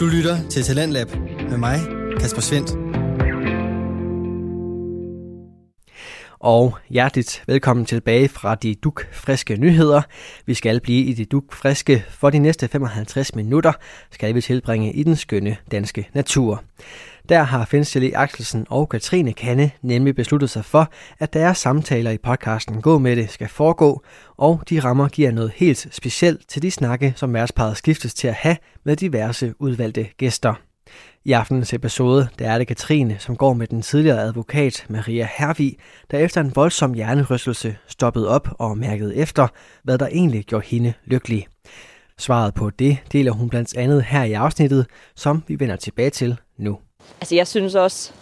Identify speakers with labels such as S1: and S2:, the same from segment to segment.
S1: Du lytter til Talentlab med mig, Kasper Svendt.
S2: Og hjerteligt velkommen tilbage fra de duk friske nyheder. Vi skal blive i de duk friske for de næste 55 minutter, skal vi tilbringe i den skønne danske natur. Der har Finstille Axelsen og Katrine Kanne nemlig besluttet sig for, at deres samtaler i podcasten Gå med det skal foregå, og de rammer giver noget helt specielt til de snakke, som værtsparet skiftes til at have med diverse udvalgte gæster. I aftenens episode der er det Katrine, som går med den tidligere advokat Maria Hervig, der efter en voldsom hjernerystelse stoppede op og mærkede efter, hvad der egentlig gjorde hende lykkelig. Svaret på det deler hun blandt andet her i afsnittet, som vi vender tilbage til nu.
S3: Altså jeg synes også,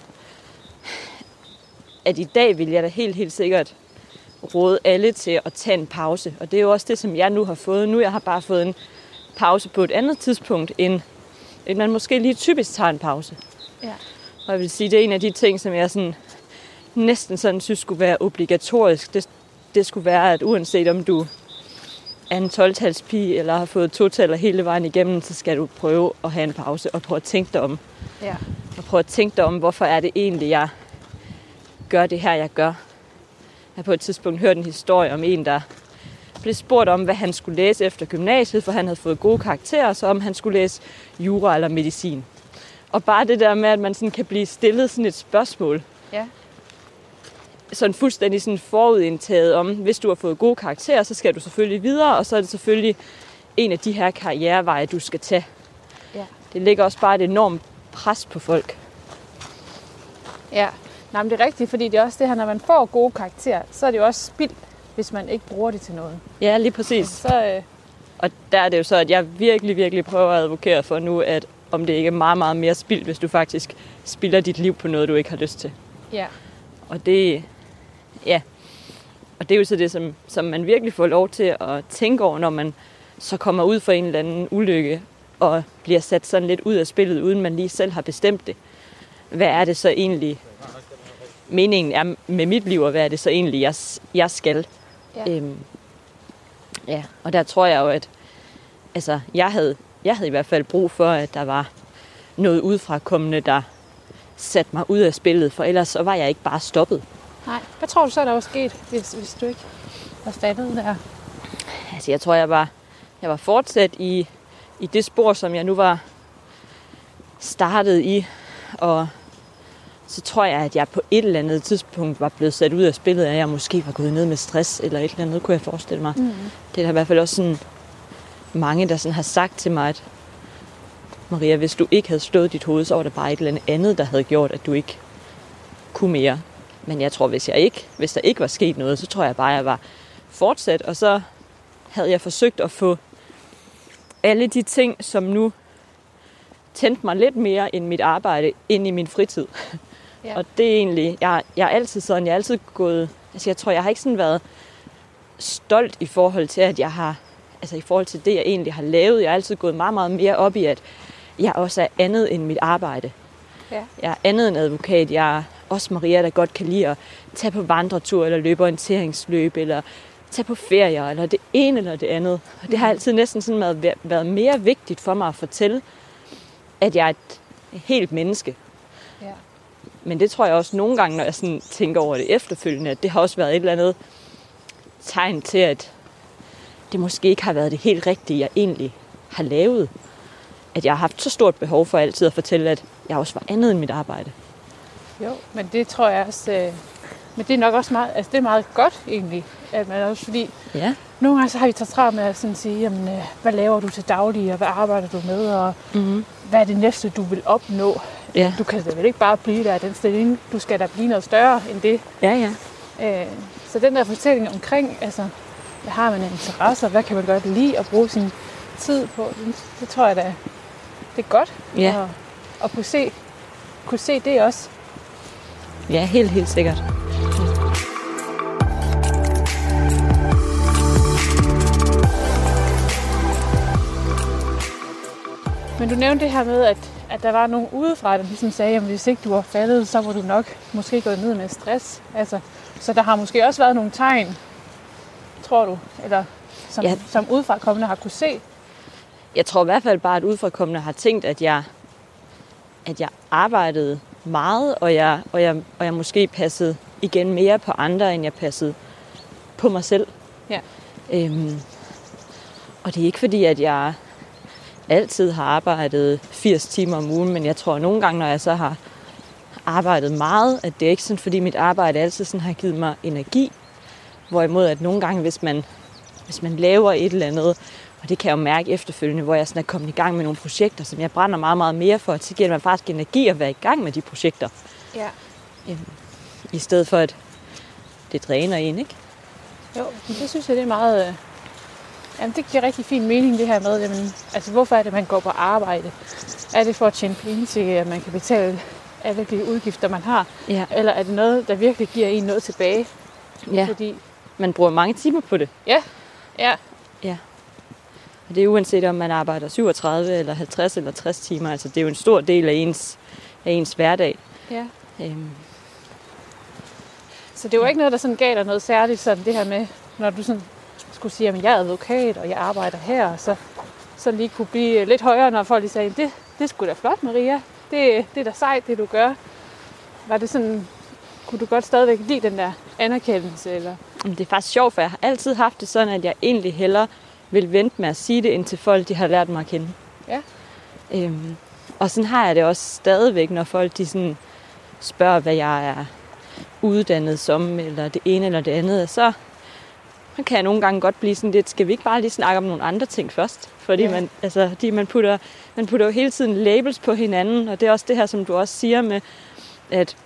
S3: at i dag vil jeg da helt, helt sikkert råde alle til at tage en pause. Og det er jo også det, som jeg nu har fået. Nu jeg har bare fået en pause på et andet tidspunkt, end, end man måske lige typisk tager en pause.
S4: Ja.
S3: Og jeg vil sige, det er en af de ting, som jeg sådan, næsten sådan synes skulle være obligatorisk. Det, det skulle være, at uanset om du er en 12 eller har fået totaler hele vejen igennem, så skal du prøve at have en pause og prøve at tænke dig om.
S4: Ja.
S3: Og prøve at tænke dig om, hvorfor er det egentlig, jeg gør det her, jeg gør. Jeg har på et tidspunkt hørt en historie om en, der blev spurgt om, hvad han skulle læse efter gymnasiet, for han havde fået gode karakterer, så om han skulle læse jura eller medicin. Og bare det der med, at man sådan kan blive stillet sådan et spørgsmål,
S4: Ja.
S3: sådan fuldstændig sådan forudindtaget om, hvis du har fået gode karakterer, så skal du selvfølgelig videre, og så er det selvfølgelig en af de her karriereveje, du skal tage.
S4: Ja.
S3: Det ligger også bare et enormt pres på folk.
S4: Ja. Nej, men det er rigtigt, fordi det er også det her, når man får gode karakterer, så er det jo også spild, hvis man ikke bruger det til noget.
S3: Ja, lige præcis.
S4: Så, øh,
S3: Og der er det jo så, at jeg virkelig, virkelig prøver at advokere for nu, at om det ikke er meget, meget mere spild, hvis du faktisk spilder dit liv på noget, du ikke har lyst til.
S4: ja.
S3: Og det, ja, og det er jo så det, som, som man virkelig får lov til at tænke over, når man så kommer ud for en eller anden ulykke, og bliver sat sådan lidt ud af spillet, uden man lige selv har bestemt det. Hvad er det så egentlig, meningen er med mit liv, og hvad er det så egentlig, jeg, jeg skal?
S4: Ja.
S3: Øhm, ja, og der tror jeg jo, at altså, jeg, havde, jeg havde i hvert fald brug for, at der var noget udefrakommende, der satte mig ud af spillet, for ellers så var jeg ikke bare stoppet.
S4: Nej. Hvad tror du så, der var sket, hvis, hvis du ikke var faldet der?
S3: Altså, jeg tror, jeg var, jeg var fortsat i, i det spor, som jeg nu var startet i, og så tror jeg, at jeg på et eller andet tidspunkt var blevet sat ud af spillet, at jeg måske var gået ned med stress eller et eller andet, kunne jeg forestille mig.
S4: Mm.
S3: Det er der i hvert fald også sådan mange, der sådan har sagt til mig, at Maria, hvis du ikke havde slået dit hoved, så var der bare et eller andet andet, der havde gjort, at du ikke kunne mere. Men jeg tror, hvis, jeg ikke, hvis der ikke var sket noget, så tror jeg bare, at jeg var fortsat. Og så havde jeg forsøgt at få alle de ting, som nu tændte mig lidt mere end mit arbejde, ind i min fritid.
S4: Ja.
S3: Og det er egentlig, jeg, jeg er altid sådan, jeg er altid gået, altså jeg tror, jeg har ikke sådan været stolt i forhold til, at jeg har, altså i forhold til det, jeg egentlig har lavet. Jeg har altid gået meget, meget mere op i, at jeg også er andet end mit arbejde.
S4: Ja.
S3: Jeg er andet end advokat. Jeg er også Maria, der godt kan lide at tage på vandretur, eller løbe orienteringsløb, eller tage på ferier, eller det ene eller det andet. Og det har altid næsten sådan været, været mere vigtigt for mig at fortælle, at jeg er et helt menneske.
S4: Ja.
S3: Men det tror jeg også nogle gange, når jeg sådan tænker over det efterfølgende, at det har også været et eller andet tegn til, at det måske ikke har været det helt rigtige, jeg egentlig har lavet. At jeg har haft så stort behov for altid at fortælle, at jeg også var andet end mit arbejde.
S4: Jo, men det tror jeg også... Øh, men det er nok også meget, altså det er meget godt egentlig, at man også, fordi
S3: Ja.
S4: nogle gange så har vi taget travlt med at sådan sige, jamen, øh, hvad laver du til daglig, og hvad arbejder du med, og
S3: Mm-hmm.
S4: hvad er det næste, du vil opnå?
S3: Ja.
S4: Du kan da vel ikke bare blive der i den stilling. Du skal da blive noget større end det.
S3: Ja, ja.
S4: Øh, så den der fortælling omkring, altså, hvad har man af interesser, hvad kan man godt lide at bruge sin tid på, det, det tror jeg da, det er godt.
S3: Ja.
S4: Og, og kunne, se, kunne se det også.
S3: Ja, helt, helt sikkert.
S4: Men du nævnte det her med, at, at der var nogen udefra, der ligesom sagde, at hvis ikke du var faldet, så var du nok måske gået ned med stress. Altså, så der har måske også været nogle tegn, tror du, eller som,
S3: Ja.
S4: som udefra kommende har kunne se.
S3: jeg tror i hvert fald bare, at udfrakommende har tænkt, at jeg, at jeg arbejdede meget, og jeg, og, jeg, og jeg måske passede igen mere på andre, end jeg passede på mig selv.
S4: Ja.
S3: Øhm, og det er ikke fordi, at jeg altid har arbejdet 80 timer om ugen, men jeg tror at nogle gange, når jeg så har arbejdet meget, at det er ikke sådan, fordi mit arbejde altid sådan har givet mig energi. Hvorimod at nogle gange, hvis man, hvis man laver et eller andet, og det kan jeg jo mærke efterfølgende, hvor jeg sådan er kommet i gang med nogle projekter, som jeg brænder meget, meget mere for, så giver mig faktisk energi at være i gang med de projekter,
S4: Ja.
S3: øhm, i stedet for at det dræner en, ikke?
S4: Jo, det synes jeg, det er meget... Jamen, det giver rigtig fin mening, det her med, jamen, altså, hvorfor er det, man går på arbejde? Er det for at tjene penge til, at man kan betale alle de udgifter, man har?
S3: Ja.
S4: Eller er det noget, der virkelig giver en noget tilbage?
S3: ja.
S4: Fordi,
S3: Man bruger mange timer på det.
S4: ja, ja,
S3: Og det er uanset om man arbejder 37 eller 50 eller 60 timer. Altså det er jo en stor del af ens, af ens hverdag.
S4: ja.
S3: Øhm,
S4: Så det var ikke noget, der sådan gav dig noget særligt, sådan det her med, når du sådan skulle sige, at jeg er advokat, og jeg arbejder her, og så, så lige kunne blive lidt højere, når folk lige sagde, det, det er sgu da flot, Maria. Det, det er da sejt, det du gør. Var det sådan, kunne du godt stadigvæk lide den der anerkendelse? Eller?
S3: Det er faktisk sjovt, for jeg har altid haft det sådan, at jeg egentlig hellere vil vente med at sige det, indtil folk de har lært mig at kende.
S4: Ja.
S3: Øhm, og sådan har jeg det også stadigvæk, når folk de sådan spørger, hvad jeg er uddannet som, eller det ene eller det andet. Så kan jeg nogle gange godt blive sådan lidt, skal vi ikke bare lige snakke om nogle andre ting først? Fordi
S4: Ja.
S3: man, altså, fordi man, putter, man putter jo hele tiden labels på hinanden, og det er også det her, som du også siger med, at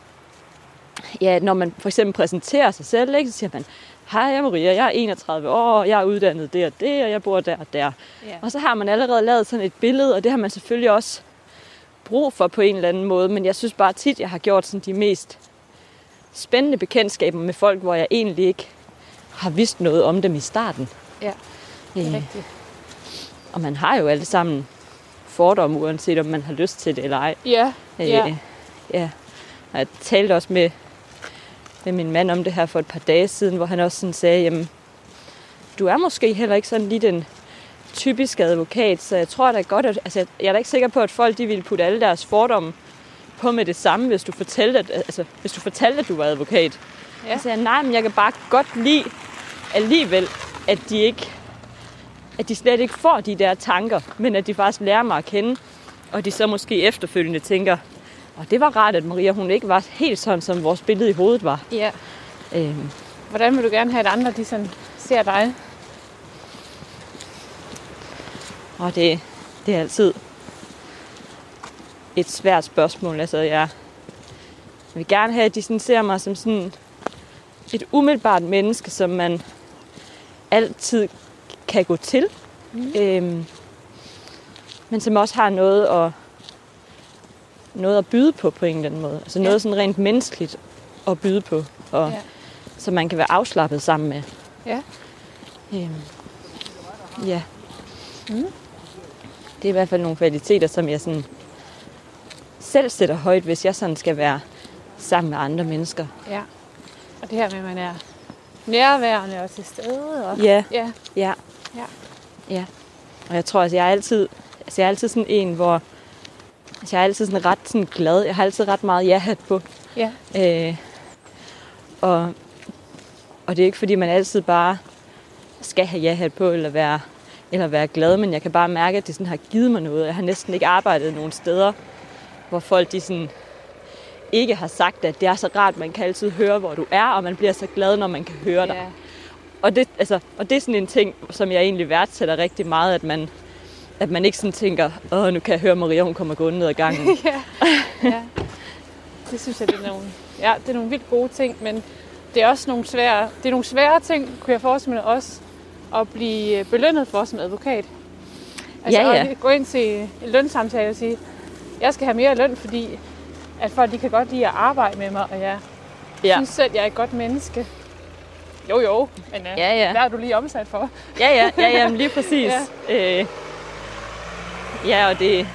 S3: ja, når man for eksempel præsenterer sig selv, ikke, så siger man, hej, jeg er Maria, jeg er 31 år, jeg er uddannet det og det, og jeg bor der og der.
S4: Ja.
S3: Og så har man allerede lavet sådan et billede, og det har man selvfølgelig også brug for på en eller anden måde. Men jeg synes bare tit, jeg har gjort sådan de mest spændende bekendtskaber med folk, hvor jeg egentlig ikke har vidst noget om dem i starten.
S4: Ja, det er
S3: Øh,
S4: rigtigt.
S3: og man har jo alle sammen fordomme, uanset om man har lyst til det eller ej.
S4: Ja,
S3: Øh,
S4: ja.
S3: ja. Og jeg talte også med, med min mand om det her for et par dage siden, hvor han også sådan sagde, jamen, du er måske heller ikke sådan lige den typiske advokat, så jeg tror da godt, at altså, jeg er da ikke sikker på, at folk de ville putte alle deres fordomme på med det samme, hvis du fortalte, at, altså, hvis du fortalte, at du var advokat.
S4: Ja.
S3: Så jeg, nej, men jeg kan bare godt lide alligevel, at de ikke at de slet ikke får de der tanker, men at de faktisk lærer mig at kende, og de så måske efterfølgende tænker, og det var rart, at Maria hun ikke var helt sådan, som vores billede i hovedet var.
S4: ja.
S3: Øhm,
S4: Hvordan vil du gerne have, at andre de sådan ser dig?
S3: og det, det er altid et svært spørgsmål. Altså, jeg vil gerne have, at de sådan ser mig som sådan et umiddelbart menneske, som man altid kan gå til. Mm. Øhm, men som også har noget at, noget at byde på på en eller anden måde. Altså
S4: Ja.
S3: noget sådan rent menneskeligt at byde på, og
S4: Ja.
S3: ja. som man kan være afslappet sammen med.
S4: Ja.
S3: Øhm, ja.
S4: Mm.
S3: Det er i hvert fald nogle kvaliteter, som jeg sådan selv sætter højt, hvis jeg sådan skal være sammen med andre mennesker.
S4: Ja. Og det her med, at man er nærværende og til stede. Og...
S3: Ja,
S4: Ja.
S3: ja.
S4: Ja.
S3: ja. Og jeg tror, at jeg er altid, altså jeg er altid sådan en, hvor altså jeg er altid sådan ret sådan glad. Jeg har altid ret meget ja-hat på.
S4: Ja.
S3: Øh, og, og det er ikke, fordi man altid bare skal have ja-hat på, eller være, eller være glad, men jeg kan bare mærke, at det sådan har givet mig noget. Jeg har næsten ikke arbejdet nogen steder, hvor folk de sådan ikke har sagt, at det er så rart, man kan altid høre, hvor du er, og man bliver så glad, når man kan høre dig.
S4: Ja.
S3: Og det, altså, og det er sådan en ting, som jeg egentlig værdsætter rigtig meget, at man, at man ikke sådan tænker, åh, nu kan jeg høre Maria, hun kommer gående ned ad gangen.
S4: ja. ja. Det synes jeg, det er nogle, ja, det er nogle vildt gode ting, men det er også nogle svære, det er nogle svære ting, kunne jeg forestille mig også, at blive belønnet for som advokat. Altså
S3: Ja, ja.
S4: at gå ind til en lønsamtale og sige, jeg skal have mere løn, fordi at folk de kan godt lide at arbejde med mig, og jeg ja. synes selv, jeg er et godt menneske. Jo, jo, men uh,
S3: Ja, ja.
S4: hvad er du lige omsat for?
S3: Ja, ja, ja, ja men lige præcis. Ja. Øh, ja, og det,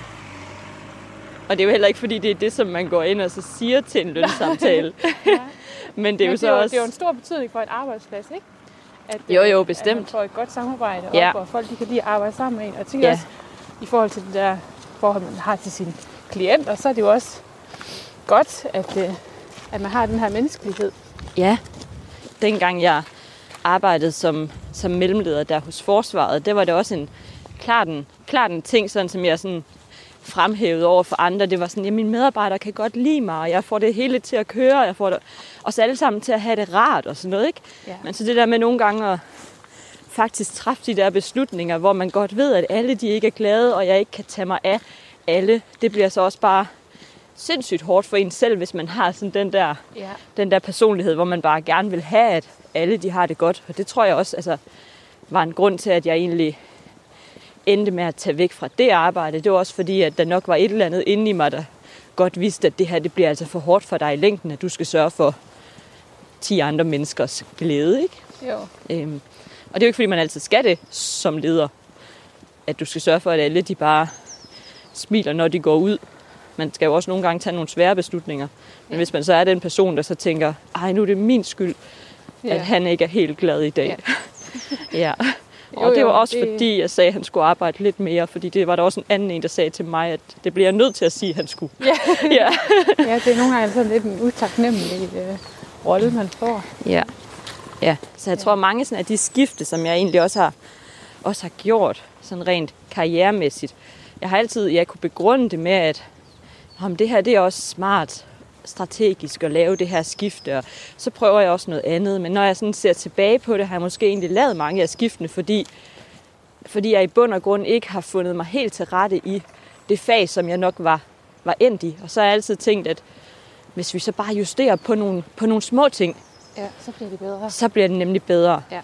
S3: og det er jo heller ikke, fordi det er det, som man går ind og så siger til en lønsamtale.
S4: Ja.
S3: Men det er
S4: Men
S3: jo så
S4: det, er jo,
S3: også...
S4: det er jo en stor betydning for et arbejdsplads, ikke? At,
S3: Jo,
S4: øh,
S3: jo,
S4: At man
S3: bestemt.
S4: får et godt samarbejde
S3: Ja.
S4: op, og folk de kan lide at arbejde sammen med en. Og tænker
S3: Ja.
S4: også, i forhold til det der forhold, man har til sine klienter, så er det jo også godt, at, øh, at man har den her menneskelighed.
S3: Ja, dengang jeg arbejdede som, som mellemleder der hos Forsvaret, det var det også en klart en, klart en ting, sådan, som jeg sådan fremhævet over for andre. Det var sådan, at mine medarbejdere kan godt lide mig, og jeg får det hele til at køre, og jeg får det, os alle sammen til at have det rart og sådan noget. Ikke?
S4: Ja.
S3: Men så det der med nogle gange at faktisk træffe de der beslutninger, hvor man godt ved, at alle de ikke er glade, og jeg ikke kan tage mig af alle, det bliver så også bare sindssygt hårdt for en selv, hvis man har sådan den der,
S4: Ja.
S3: den der personlighed, hvor man bare gerne vil have, at alle de har det godt. Og det tror jeg også altså, var en grund til, at jeg egentlig endte med at tage væk fra det arbejde. Det var også fordi, at der nok var et eller andet inde i mig, der godt vidste, at det her det bliver altså for hårdt for dig i længden, at du skal sørge for 10 andre menneskers glæde. Ikke?
S4: Jo.
S3: Øhm, og det er jo ikke, fordi man altid skal det som leder. At du skal sørge for, at alle de bare smiler, når de går ud. Man skal jo også nogle gange tage nogle svære beslutninger. Men
S4: Ja.
S3: hvis man så er den person, der så tænker, ej, nu er det min skyld,
S4: Ja.
S3: at han ikke er helt glad i dag. Ja. ja.
S4: Jo,
S3: Og det var
S4: jo,
S3: også
S4: det-
S3: fordi, jeg sagde, at han skulle arbejde lidt mere, fordi det var der også en anden en, der sagde til mig, at det bliver jeg nødt til at sige, at han skulle.
S4: Ja.
S3: ja.
S4: ja, det er nogle gange sådan lidt en utaknemmelig øh, rolle, man får.
S3: Ja. ja. Så jeg tror, mange sådan af de skifte, som jeg egentlig også har, også har gjort, sådan rent karrieremæssigt, jeg har altid jeg kunne begrunde det med, at om det her det er også smart strategisk at lave det her skifte, og så prøver jeg også noget andet. Men når jeg sådan ser tilbage på det, har jeg måske egentlig lavet mange af skiftene, fordi, fordi jeg i bund og grund ikke har fundet mig helt til rette i det fag, som jeg nok var, var endt i. Og så har jeg altid tænkt, at hvis vi så bare justerer på nogle, på nogle små ting,
S4: Ja, så bliver det bedre.
S3: så bliver det nemlig bedre.
S4: Ja.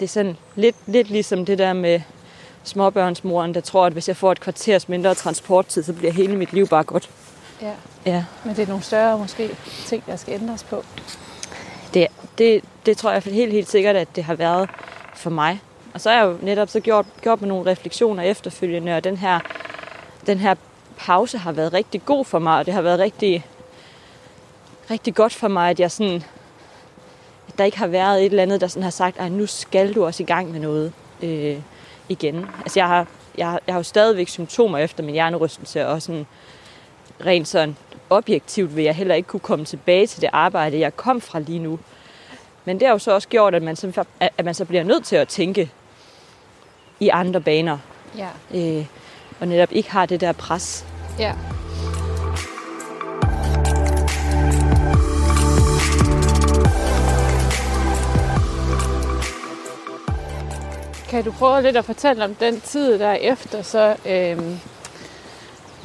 S3: Det er sådan lidt, lidt ligesom det der med småbørnsmoren, der tror, at hvis jeg får et kvarters mindre transporttid, så bliver hele mit liv bare godt.
S4: Ja.
S3: Ja,
S4: Men det er nogle større måske ting, der skal ændres på.
S3: det, det, det tror jeg helt, helt sikkert, at det har været for mig. Og så har jeg jo netop så gjort, gjort med nogle refleksioner efterfølgende, og den her, den her pause har været rigtig god for mig, og det har været rigtig, rigtig godt for mig, at jeg sådan, at der ikke har været et eller andet, der sådan har sagt, at nu skal du også i gang med noget øh, igen. Altså jeg har, jeg, har, jeg har jo stadigvæk symptomer efter min hjernerystelse, og sådan rent sådan objektivt vil jeg heller ikke kunne komme tilbage til det arbejde, jeg kom fra lige nu. Men det har jo så også gjort, at man så, at man så bliver nødt til at tænke i andre baner,
S4: Ja.
S3: øh, og netop ikke har det der pres.
S4: Ja. Kan du prøve lidt at fortælle om den tid der efter, så øhm,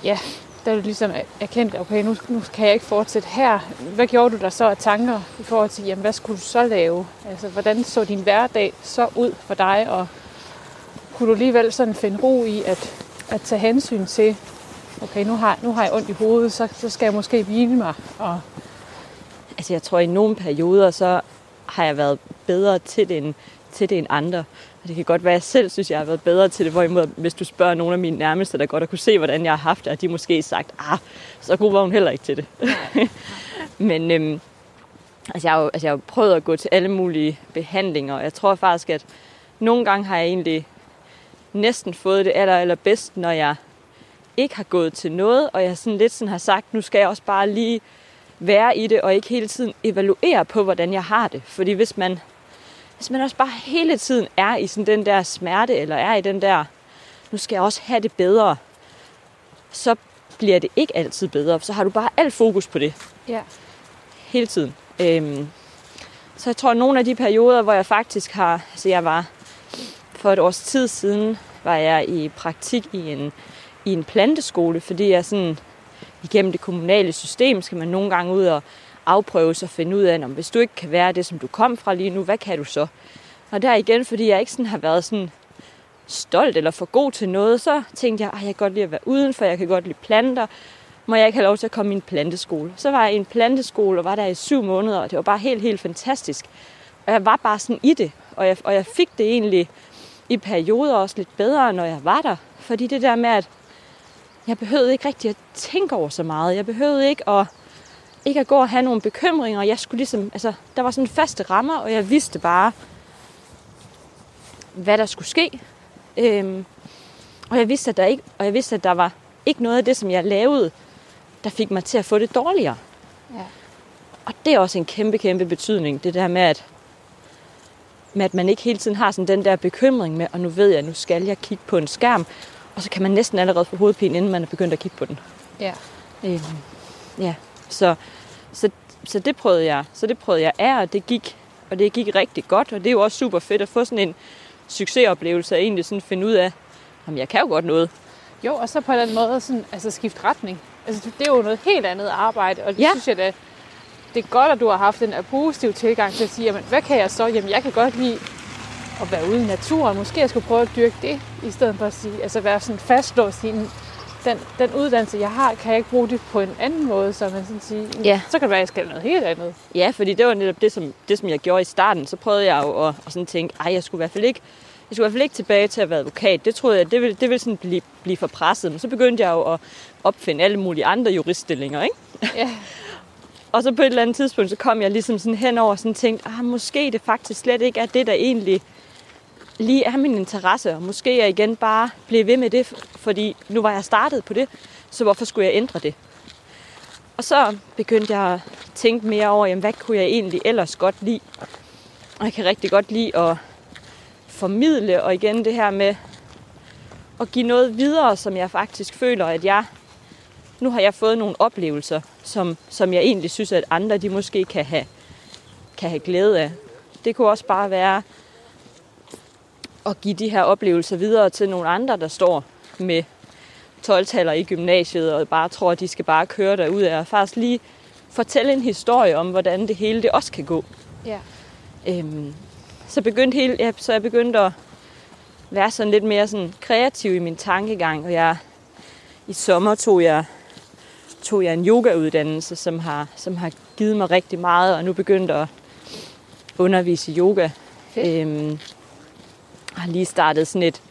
S4: ja, da du ligesom erkendte, okay, nu, nu kan jeg ikke fortsætte her. Hvad gjorde du der så af tanker i forhold til, jamen, hvad skulle du så lave? Altså, hvordan så din hverdag så ud for dig, og kunne du alligevel sådan finde ro i at, at tage hensyn til, okay, nu har, nu har jeg ondt i hovedet, så, så skal jeg måske hvile mig. Og,
S3: Altså jeg tror, i nogle perioder, så har jeg været bedre til det end, til det end andre. Og det kan godt være, at jeg selv synes, jeg har været bedre til det. Hvorimod, hvis du spørger nogle af mine nærmeste, der godt har kunne se, hvordan jeg har haft det, og de måske sagt, ah, så god var hun heller ikke til det. Men øhm, altså jeg, har jo, altså jeg har prøvet at gå til alle mulige behandlinger, og jeg tror faktisk, at nogle gange har jeg egentlig næsten fået det aller, aller bedst, når jeg ikke har gået til noget, og jeg sådan lidt sådan har sagt, nu skal jeg også bare lige være i det, og ikke hele tiden evaluere på, hvordan jeg har det. Fordi hvis man, hvis man også bare hele tiden er i sådan den der smerte, eller er i den der, nu skal jeg også have det bedre, så bliver det ikke altid bedre. Så har du bare alt fokus på det
S4: ja,
S3: hele tiden. Øhm, så jeg tror, at nogle af de perioder, hvor jeg faktisk har, altså jeg var for et års tid siden, var jeg i praktik i en, i en planteskole, fordi jeg sådan, igennem det kommunale system, skal man nogle gange ud og afprøve og finde ud af, om hvis du ikke kan være det, som du kom fra lige nu, hvad kan du så? Og der igen, fordi jeg ikke sådan har været sådan stolt eller for god til noget, så tænkte jeg, at jeg kan godt lide at være udenfor, jeg kan godt lide planter, må jeg ikke have lov til at komme i en planteskole. Så var jeg i en planteskole og var der i syv måneder, og det var bare helt, helt fantastisk. Og jeg var bare sådan i det, og jeg, og jeg fik det egentlig i perioder også lidt bedre, når jeg var der. Fordi det der med, at jeg behøvede ikke rigtig at tænke over så meget. Jeg behøvede ikke at, ikke at gå og have nogle bekymringer. Jeg skulle ligesom, altså, der var sådan faste rammer, og jeg vidste bare, hvad der skulle ske. Øhm, Og jeg vidste, at der ikke, og jeg vidste, at der var ikke noget af det, som jeg lavede, der fik mig til at få det dårligere.
S4: Ja.
S3: Og det er også en kæmpe, kæmpe betydning, det der med, at, med at man ikke hele tiden har sådan den der bekymring med, og nu ved jeg, nu skal jeg kigge på en skærm, og så kan man næsten allerede få hovedpine, inden man er begyndt at kigge på den.
S4: Ja.
S3: Øhm, ja, så, så, så det prøvede jeg. Så det prøvede jeg af, og det gik, og det gik rigtig godt, og det er jo også super fedt at få sådan en succesoplevelse, og egentlig sådan finde ud af, om jeg kan jo godt noget.
S4: Jo, og så på den måde sådan, altså skifte retning. Altså, det er jo noget helt andet arbejde, og det
S3: Ja.
S4: synes jeg da, det er godt, at du har haft den her positive tilgang til at sige, jamen, hvad kan jeg så? Jamen, jeg kan godt lide at være ude i naturen. Måske jeg skulle prøve at dyrke det, i stedet for at sige, altså være sådan fastlåst i den, den, den uddannelse, jeg har, kan jeg ikke bruge det på en anden måde, så man sådan sige,
S3: Ja.
S4: så kan det være, at jeg skal noget helt andet.
S3: Ja, fordi det var netop det, som, det, som jeg gjorde i starten. Så prøvede jeg jo at, at sådan tænke, ej, jeg skulle i hvert fald ikke, jeg skulle i hvert fald ikke tilbage til at være advokat. Det troede jeg, det ville, det ville sådan blive, blive for presset. Men så begyndte jeg jo at opfinde alle mulige andre juriststillinger, ikke?
S4: Ja.
S3: Og så på et eller andet tidspunkt, så kom jeg ligesom sådan henover og sådan tænkte, ah, måske det faktisk slet ikke er det, der egentlig lige er min interesse. Og måske jeg igen bare blive ved med det, fordi nu var jeg startet på det, så hvorfor skulle jeg ændre det? Og så begyndte jeg at tænke mere over, jamen, hvad kunne jeg egentlig ellers godt lide? Og jeg kan rigtig godt lide at formidle, og igen det her med at give noget videre, som jeg faktisk føler, at jeg nu har jeg fået nogle oplevelser, som, som jeg egentlig synes, at andre de måske kan have, kan have glæde af. Det kunne også bare være at give de her oplevelser videre til nogle andre, der står med 12-taller i gymnasiet og bare tror, at de skal bare køre derud af og faktisk lige fortælle en historie om, hvordan det hele det også kan gå.
S4: Ja.
S3: Øhm, så, begyndte hele, ja, så jeg begyndte at være sådan lidt mere sådan kreativ i min tankegang, og jeg i sommer tog jeg, tog jeg en yogauddannelse, som har, som har givet mig rigtig meget, og nu begyndte at undervise i yoga.
S4: Fedt.
S3: Øhm, har lige startet sådan et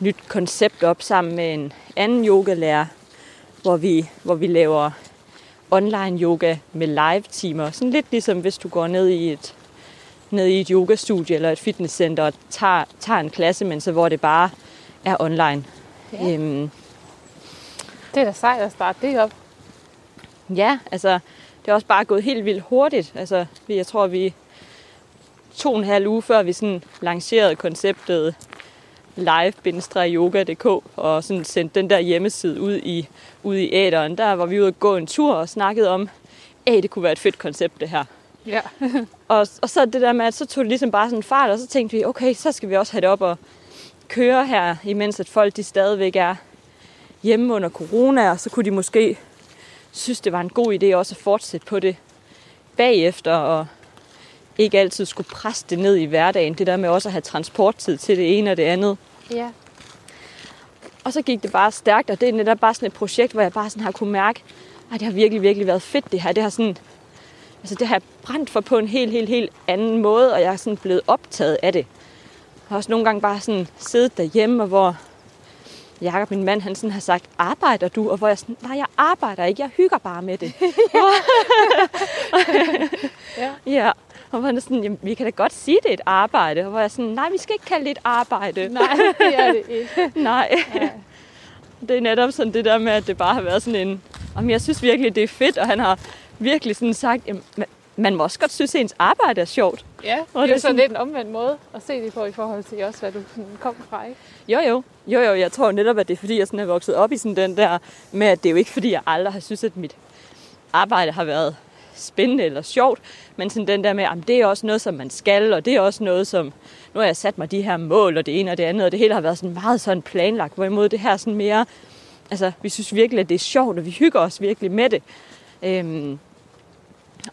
S3: nyt koncept op sammen med en anden yogalærer, hvor vi, hvor vi laver online yoga med live timer. Sådan lidt ligesom hvis du går ned i et, ned i et yogastudie eller et fitnesscenter og tager, tager en klasse, men så hvor det bare er online.
S4: Ja.
S3: Øhm,
S4: Det er da sejt at starte det op.
S3: Ja, altså, det er også bare gået helt vildt hurtigt. Altså, vi- jeg tror, vi to og en halv uge før vi sådan lancerede konceptet live-yoga.dk og sådan sendte den der hjemmeside ud i, ud i æderen. Der var vi ude at gå en tur og snakkede om, at det kunne være et fedt koncept det her.
S4: Ja.
S3: Og, og så det der med, at så tog det ligesom bare sådan fart, og så tænkte vi, okay, så skal vi også have det op og køre her, imens at folk de stadigvæk er hjemme under corona, og så kunne de måske synes, det var en god idé også at fortsætte på det bagefter, og ikke altid skulle presse det ned i hverdagen. Det der med også at have transporttid til det ene og det andet.
S4: ja.
S3: Og så gik det bare stærkt, og det er netop bare sådan et projekt, hvor jeg bare sådan har kunne mærke, at det har virkelig, virkelig været fedt det her. Det har sådan, altså det har brændt for på en helt, helt, helt anden måde, og jeg er sådan blevet optaget af det. Jeg har også nogle gange bare sådan siddet derhjemme, og hvor Jakob, min mand, han sådan har sagt, arbejder du? Og hvor jeg sådan, nej, jeg arbejder ikke, jeg hygger bare med det.
S4: Ja.
S3: ja, og er sådan, jamen, vi kan da godt sige, det er et arbejde. Og hvor jeg sådan, nej, vi skal ikke kalde det et arbejde.
S4: Nej, det er det ikke.
S3: Nej.
S4: Ja.
S3: Det er netop sådan det der med, at det bare har været sådan en... Om jeg synes virkelig, det er fedt, og han har virkelig sådan sagt, jamen, man- må også godt synes, at ens arbejde er sjovt.
S4: Ja,
S3: Og
S4: det er jo sådan
S3: sådan-
S4: lidt en omvendt måde at se det på i forhold til også, hvad du sådan kom fra, ikke?
S3: Jo, jo. Jo, jo, jeg tror netop, at det er fordi, jeg sådan er vokset op i sådan den der med, at det er jo ikke fordi, jeg aldrig har synes, at mit arbejde har været spændende eller sjovt, men sådan den der med, at det er også noget, som man skal, og det er også noget, som, nu har jeg sat mig de her mål, og det ene og det andet, og det hele har været sådan meget sådan planlagt, hvorimod det her sådan mere, altså vi synes virkelig, at det er sjovt, og vi hygger os virkelig med det. Øhm,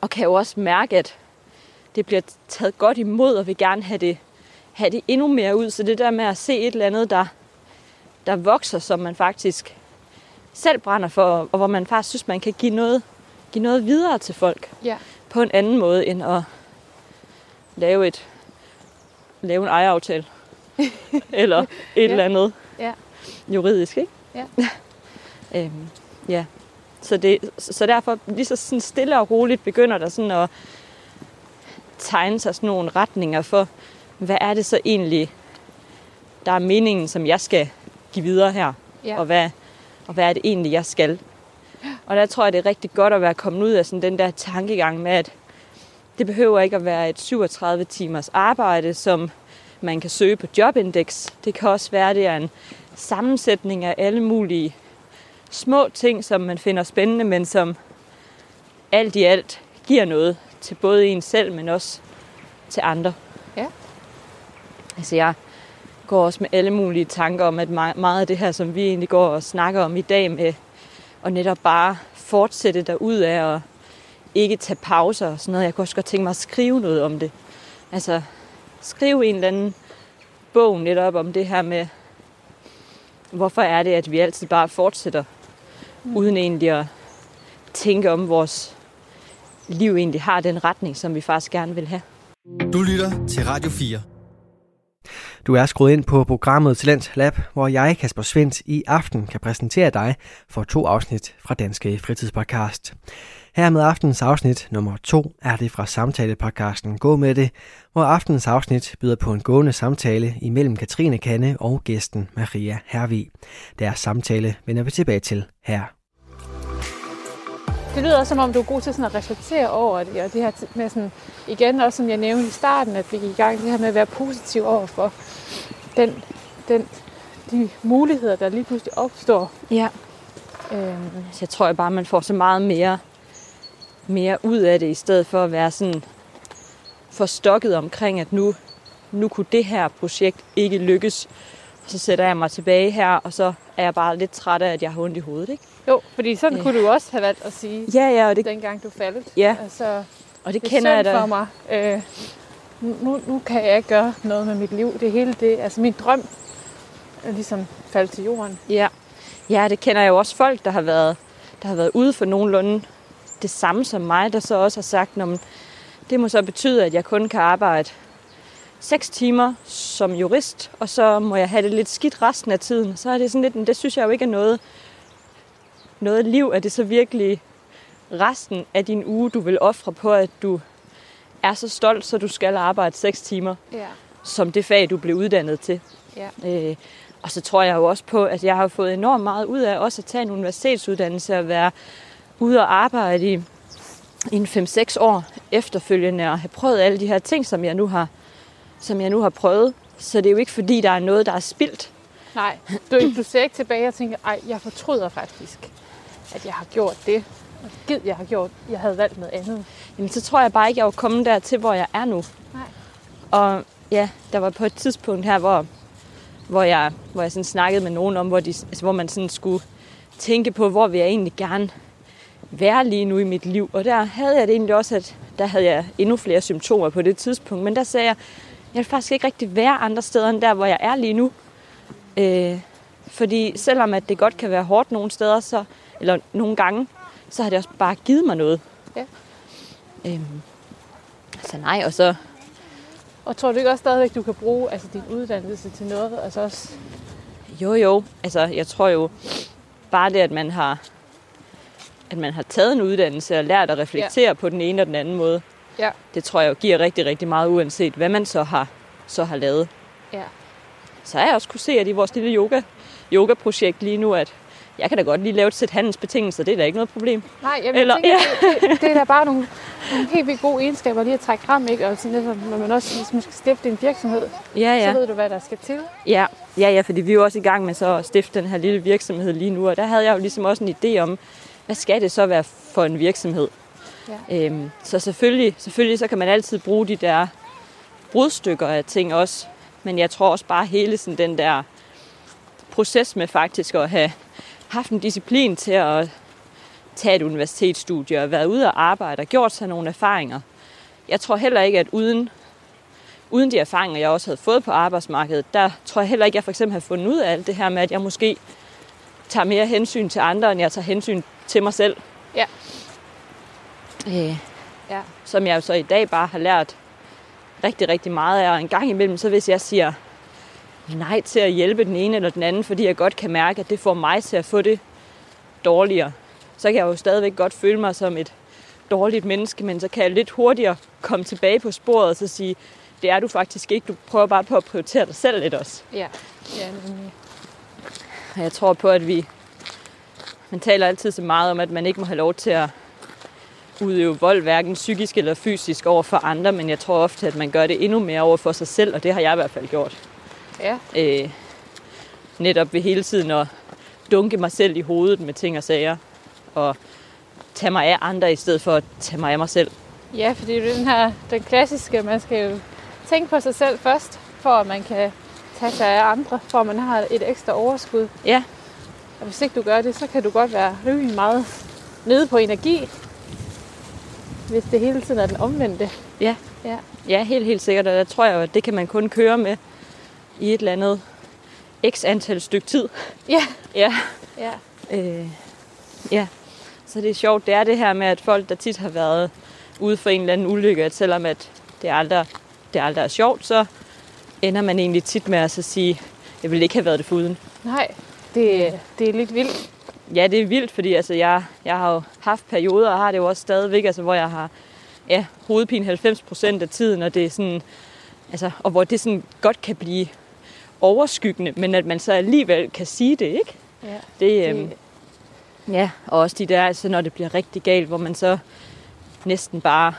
S3: og kan jo også mærke, at det bliver taget godt imod, og vil gerne have det, have det endnu mere ud. Så det der med at se et eller andet, der, der vokser, som man faktisk selv brænder for, og hvor man faktisk synes, man kan give noget, give noget videre til folk
S4: Ja.
S3: på en anden måde, end at lave, et, lave en ejeraftale. eller et
S4: Ja.
S3: eller andet
S4: Ja.
S3: juridisk, ikke?
S4: Ja.
S3: øhm, ja. Så, det, så derfor lige så sådan stille og roligt begynder der sådan at tegne sig sådan nogle retninger for, hvad er det så egentlig, der er meningen, som jeg skal give videre her?
S4: Ja.
S3: Og, hvad, og hvad er det egentlig, jeg skal? Og der tror jeg, det er rigtig godt at være kommet ud af sådan den der tankegang med, at det behøver ikke at være et 37 timers arbejde, som man kan søge på Jobindex. Det kan også være, at det er en sammensætning af alle mulige små ting, som man finder spændende, men som alt i alt giver noget til både en selv, men også til andre.
S4: Ja.
S3: Altså jeg går også med alle mulige tanker om, at me- meget af det her, som vi egentlig går og snakker om i dag med, og netop bare fortsætte derud af og ikke tage pauser og sådan noget. Jeg kunne også godt tænke mig at skrive noget om det. Altså skrive en eller anden bog netop om det her med, hvorfor er det, at vi altid bare fortsætter, mm. uden egentlig at tænke om vores liv egentlig har den retning, som vi faktisk gerne vil have.
S1: Du lytter til Radio 4.
S2: Du er skruet ind på programmet Talent Lab, hvor jeg, Kasper Svendt, i aften kan præsentere dig for to afsnit fra Danske Fritidspodcast. Her med aftens afsnit nummer to er det fra samtalepodcasten Gå med det, hvor aftens afsnit byder på en gående samtale imellem Katrine Kanne og gæsten Maria Hervig. Deres samtale vender vi tilbage til her.
S4: Det lyder også, som om du er god til sådan at reflektere over det, og det her med sådan, igen også som jeg nævnte i starten, at vi gik i gang det her med at være positiv over for den, den, de muligheder, der lige pludselig opstår.
S3: Ja.
S4: Øhm,
S3: Så jeg tror jeg bare, man får så meget mere, mere ud af det, i stedet for at være sådan forstokket omkring, at nu, nu kunne det her projekt ikke lykkes. Og så sætter jeg mig tilbage her, og så er jeg bare lidt træt af, at jeg har ondt i hovedet. Ikke?
S4: Jo, fordi sådan
S3: Ja.
S4: kunne du også have valgt at sige,
S3: Ja, ja, og det,
S4: dengang du faldt.
S3: Ja.
S4: Altså,
S3: og det
S4: det er
S3: kender jeg da.
S4: for mig. Øh, nu, nu kan jeg ikke gøre noget med mit liv. Det hele det, altså min drøm er ligesom faldt til jorden.
S3: Ja. ja, det kender jeg jo også folk, der har været, der har været ude for nogenlunde det samme som mig, der så også har sagt, at det må så betyde, at jeg kun kan arbejde 6 timer som jurist, og så må jeg have det lidt skidt resten af tiden. Så er det sådan lidt, det synes jeg jo ikke er noget, noget liv. Er det så virkelig resten af din uge, du vil ofre på, at du er så stolt, så du skal arbejde 6 timer
S4: Ja.
S3: som det fag, du blev uddannet til?
S4: Ja.
S3: Øh, og så tror jeg jo også på, at jeg har fået enormt meget ud af også at tage en universitetsuddannelse og være ude og arbejde i, i en 5-6 år efterfølgende og have prøvet alle de her ting, som jeg nu har, som jeg nu har prøvet. Så det er jo ikke fordi, der er noget, der er spildt.
S4: Nej, du, du ser ikke tilbage og tænker, ej, jeg fortryder faktisk, at jeg har gjort det. Og Gid, jeg har gjort, jeg havde valgt noget andet.
S3: Jamen, så tror jeg bare ikke, jeg er kommet dertil, hvor jeg er nu.
S4: Nej.
S3: Og ja, der var på et tidspunkt her, hvor, hvor jeg, hvor jeg sådan snakkede med nogen om, hvor, de, altså, hvor man sådan skulle tænke på, hvor vil jeg egentlig gerne være lige nu i mit liv. Og der havde jeg det egentlig også, at der havde jeg endnu flere symptomer på det tidspunkt. Men der sagde jeg, jeg vil faktisk ikke rigtig være andre steder end der, hvor jeg er lige nu. Øh, fordi selvom at det godt kan være hårdt nogle steder, så, eller nogle gange, så har det også bare givet mig noget.
S4: Ja.
S3: Øhm, så nej, og så...
S4: Og tror du ikke også stadigvæk, du kan bruge altså, din uddannelse til noget? Altså også,
S3: Jo, jo. Altså, jeg tror jo bare det, at man har at man har taget en uddannelse og lært at reflektere ja. på den ene og den anden måde.
S4: Ja.
S3: Det tror jeg jo giver rigtig, rigtig meget, uanset hvad man så har, så har lavet.
S4: ja.
S3: Så har jeg også kunne se, at i vores lille yoga, yoga-projekt lige nu, at jeg kan da godt lige lave et sæt handelsbetingelser. Det er da ikke noget problem.
S4: Nej, jeg
S3: Eller-
S4: tænker, det, det, det, er da bare nogle, nogle helt vildt gode egenskaber lige at trække frem, ikke? Og sådan lidt, når man også hvis man skal stifte en virksomhed,
S3: Ja,
S4: ja.
S3: ja.
S4: så ved du, hvad der skal til.
S3: Ja, ja, ja, fordi vi er jo også i gang med så at stifte den her lille virksomhed lige nu, og der havde jeg jo ligesom også en idé om, hvad skal det så være for en virksomhed?
S4: Ja.
S3: Øhm, så selvfølgelig, selvfølgelig så kan man altid bruge de der brudstykker af ting også, men jeg tror også bare hele sådan den der proces med faktisk at have haft en disciplin til at tage et universitetsstudie og været ude og arbejde og gjort sig nogle erfaringer. Jeg tror heller ikke, at uden uden de erfaringer, jeg også havde fået på arbejdsmarkedet, der tror jeg heller ikke, at jeg for eksempel har fundet ud af alt det her med, at jeg måske tager mere hensyn til andre, end jeg tager hensyn til mig selv.
S4: Ja.
S3: Øh,
S4: Ja.
S3: som jeg jo så i dag bare har lært rigtig, rigtig meget af. Og en gang imellem, så hvis jeg siger nej til at hjælpe den ene eller den anden, fordi jeg godt kan mærke, at det får mig til at få det dårligere, så kan jeg jo stadigvæk godt føle mig som et dårligt menneske, men så kan jeg lidt hurtigere komme tilbage på sporet og så sige, det er du faktisk ikke. Du prøver bare på at prioritere dig selv lidt også.
S4: Ja, ja nemlig.
S3: Og jeg tror på, at vi... Man taler altid så meget om, at man ikke må have lov til at udøve vold, hverken psykisk eller fysisk over for andre, men jeg tror ofte, at man gør det endnu mere over for sig selv, og det har jeg i hvert fald gjort.
S4: Ja.
S3: Øh, netop ved hele tiden at dunke mig selv i hovedet med ting og sager, og tage mig af andre i stedet for at tage mig af mig selv.
S4: Ja, fordi det er den her, den klassiske, man skal jo tænke på sig selv først, for at man kan tage sig af andre, for at man har et ekstra overskud.
S3: Ja,
S4: Og hvis ikke du gør det, så kan du godt være rimelig meget nede på energi, hvis det hele tiden er den omvendte.
S3: ja,
S4: Ja.
S3: ja helt, helt sikkert, og der tror jeg at det kan man kun køre med i et eller andet x antal stykke tid.
S4: Ja.
S3: Ja,
S4: Ja.
S3: Øh, ja, så det er sjovt. Det er det her med, at folk, der tit har været ude for en eller anden ulykke, at selvom at det aldrig, det aldrig er sjovt, så ender man egentlig tit med at så sige, jeg ville ikke have været det foruden.
S4: Nej, det, det er lidt vildt.
S3: Ja, det er vildt, fordi altså, jeg, jeg har jo haft perioder, og har det jo også stadigvæk, altså, hvor jeg har ja, hovedpine 90 procent af tiden, og det er sådan, altså, og hvor det sådan godt kan blive overskyggende, men at man så alligevel kan sige det, ikke?
S4: Ja.
S3: Det, øhm, ja, og også de der, altså, når det bliver rigtig galt, hvor man så næsten bare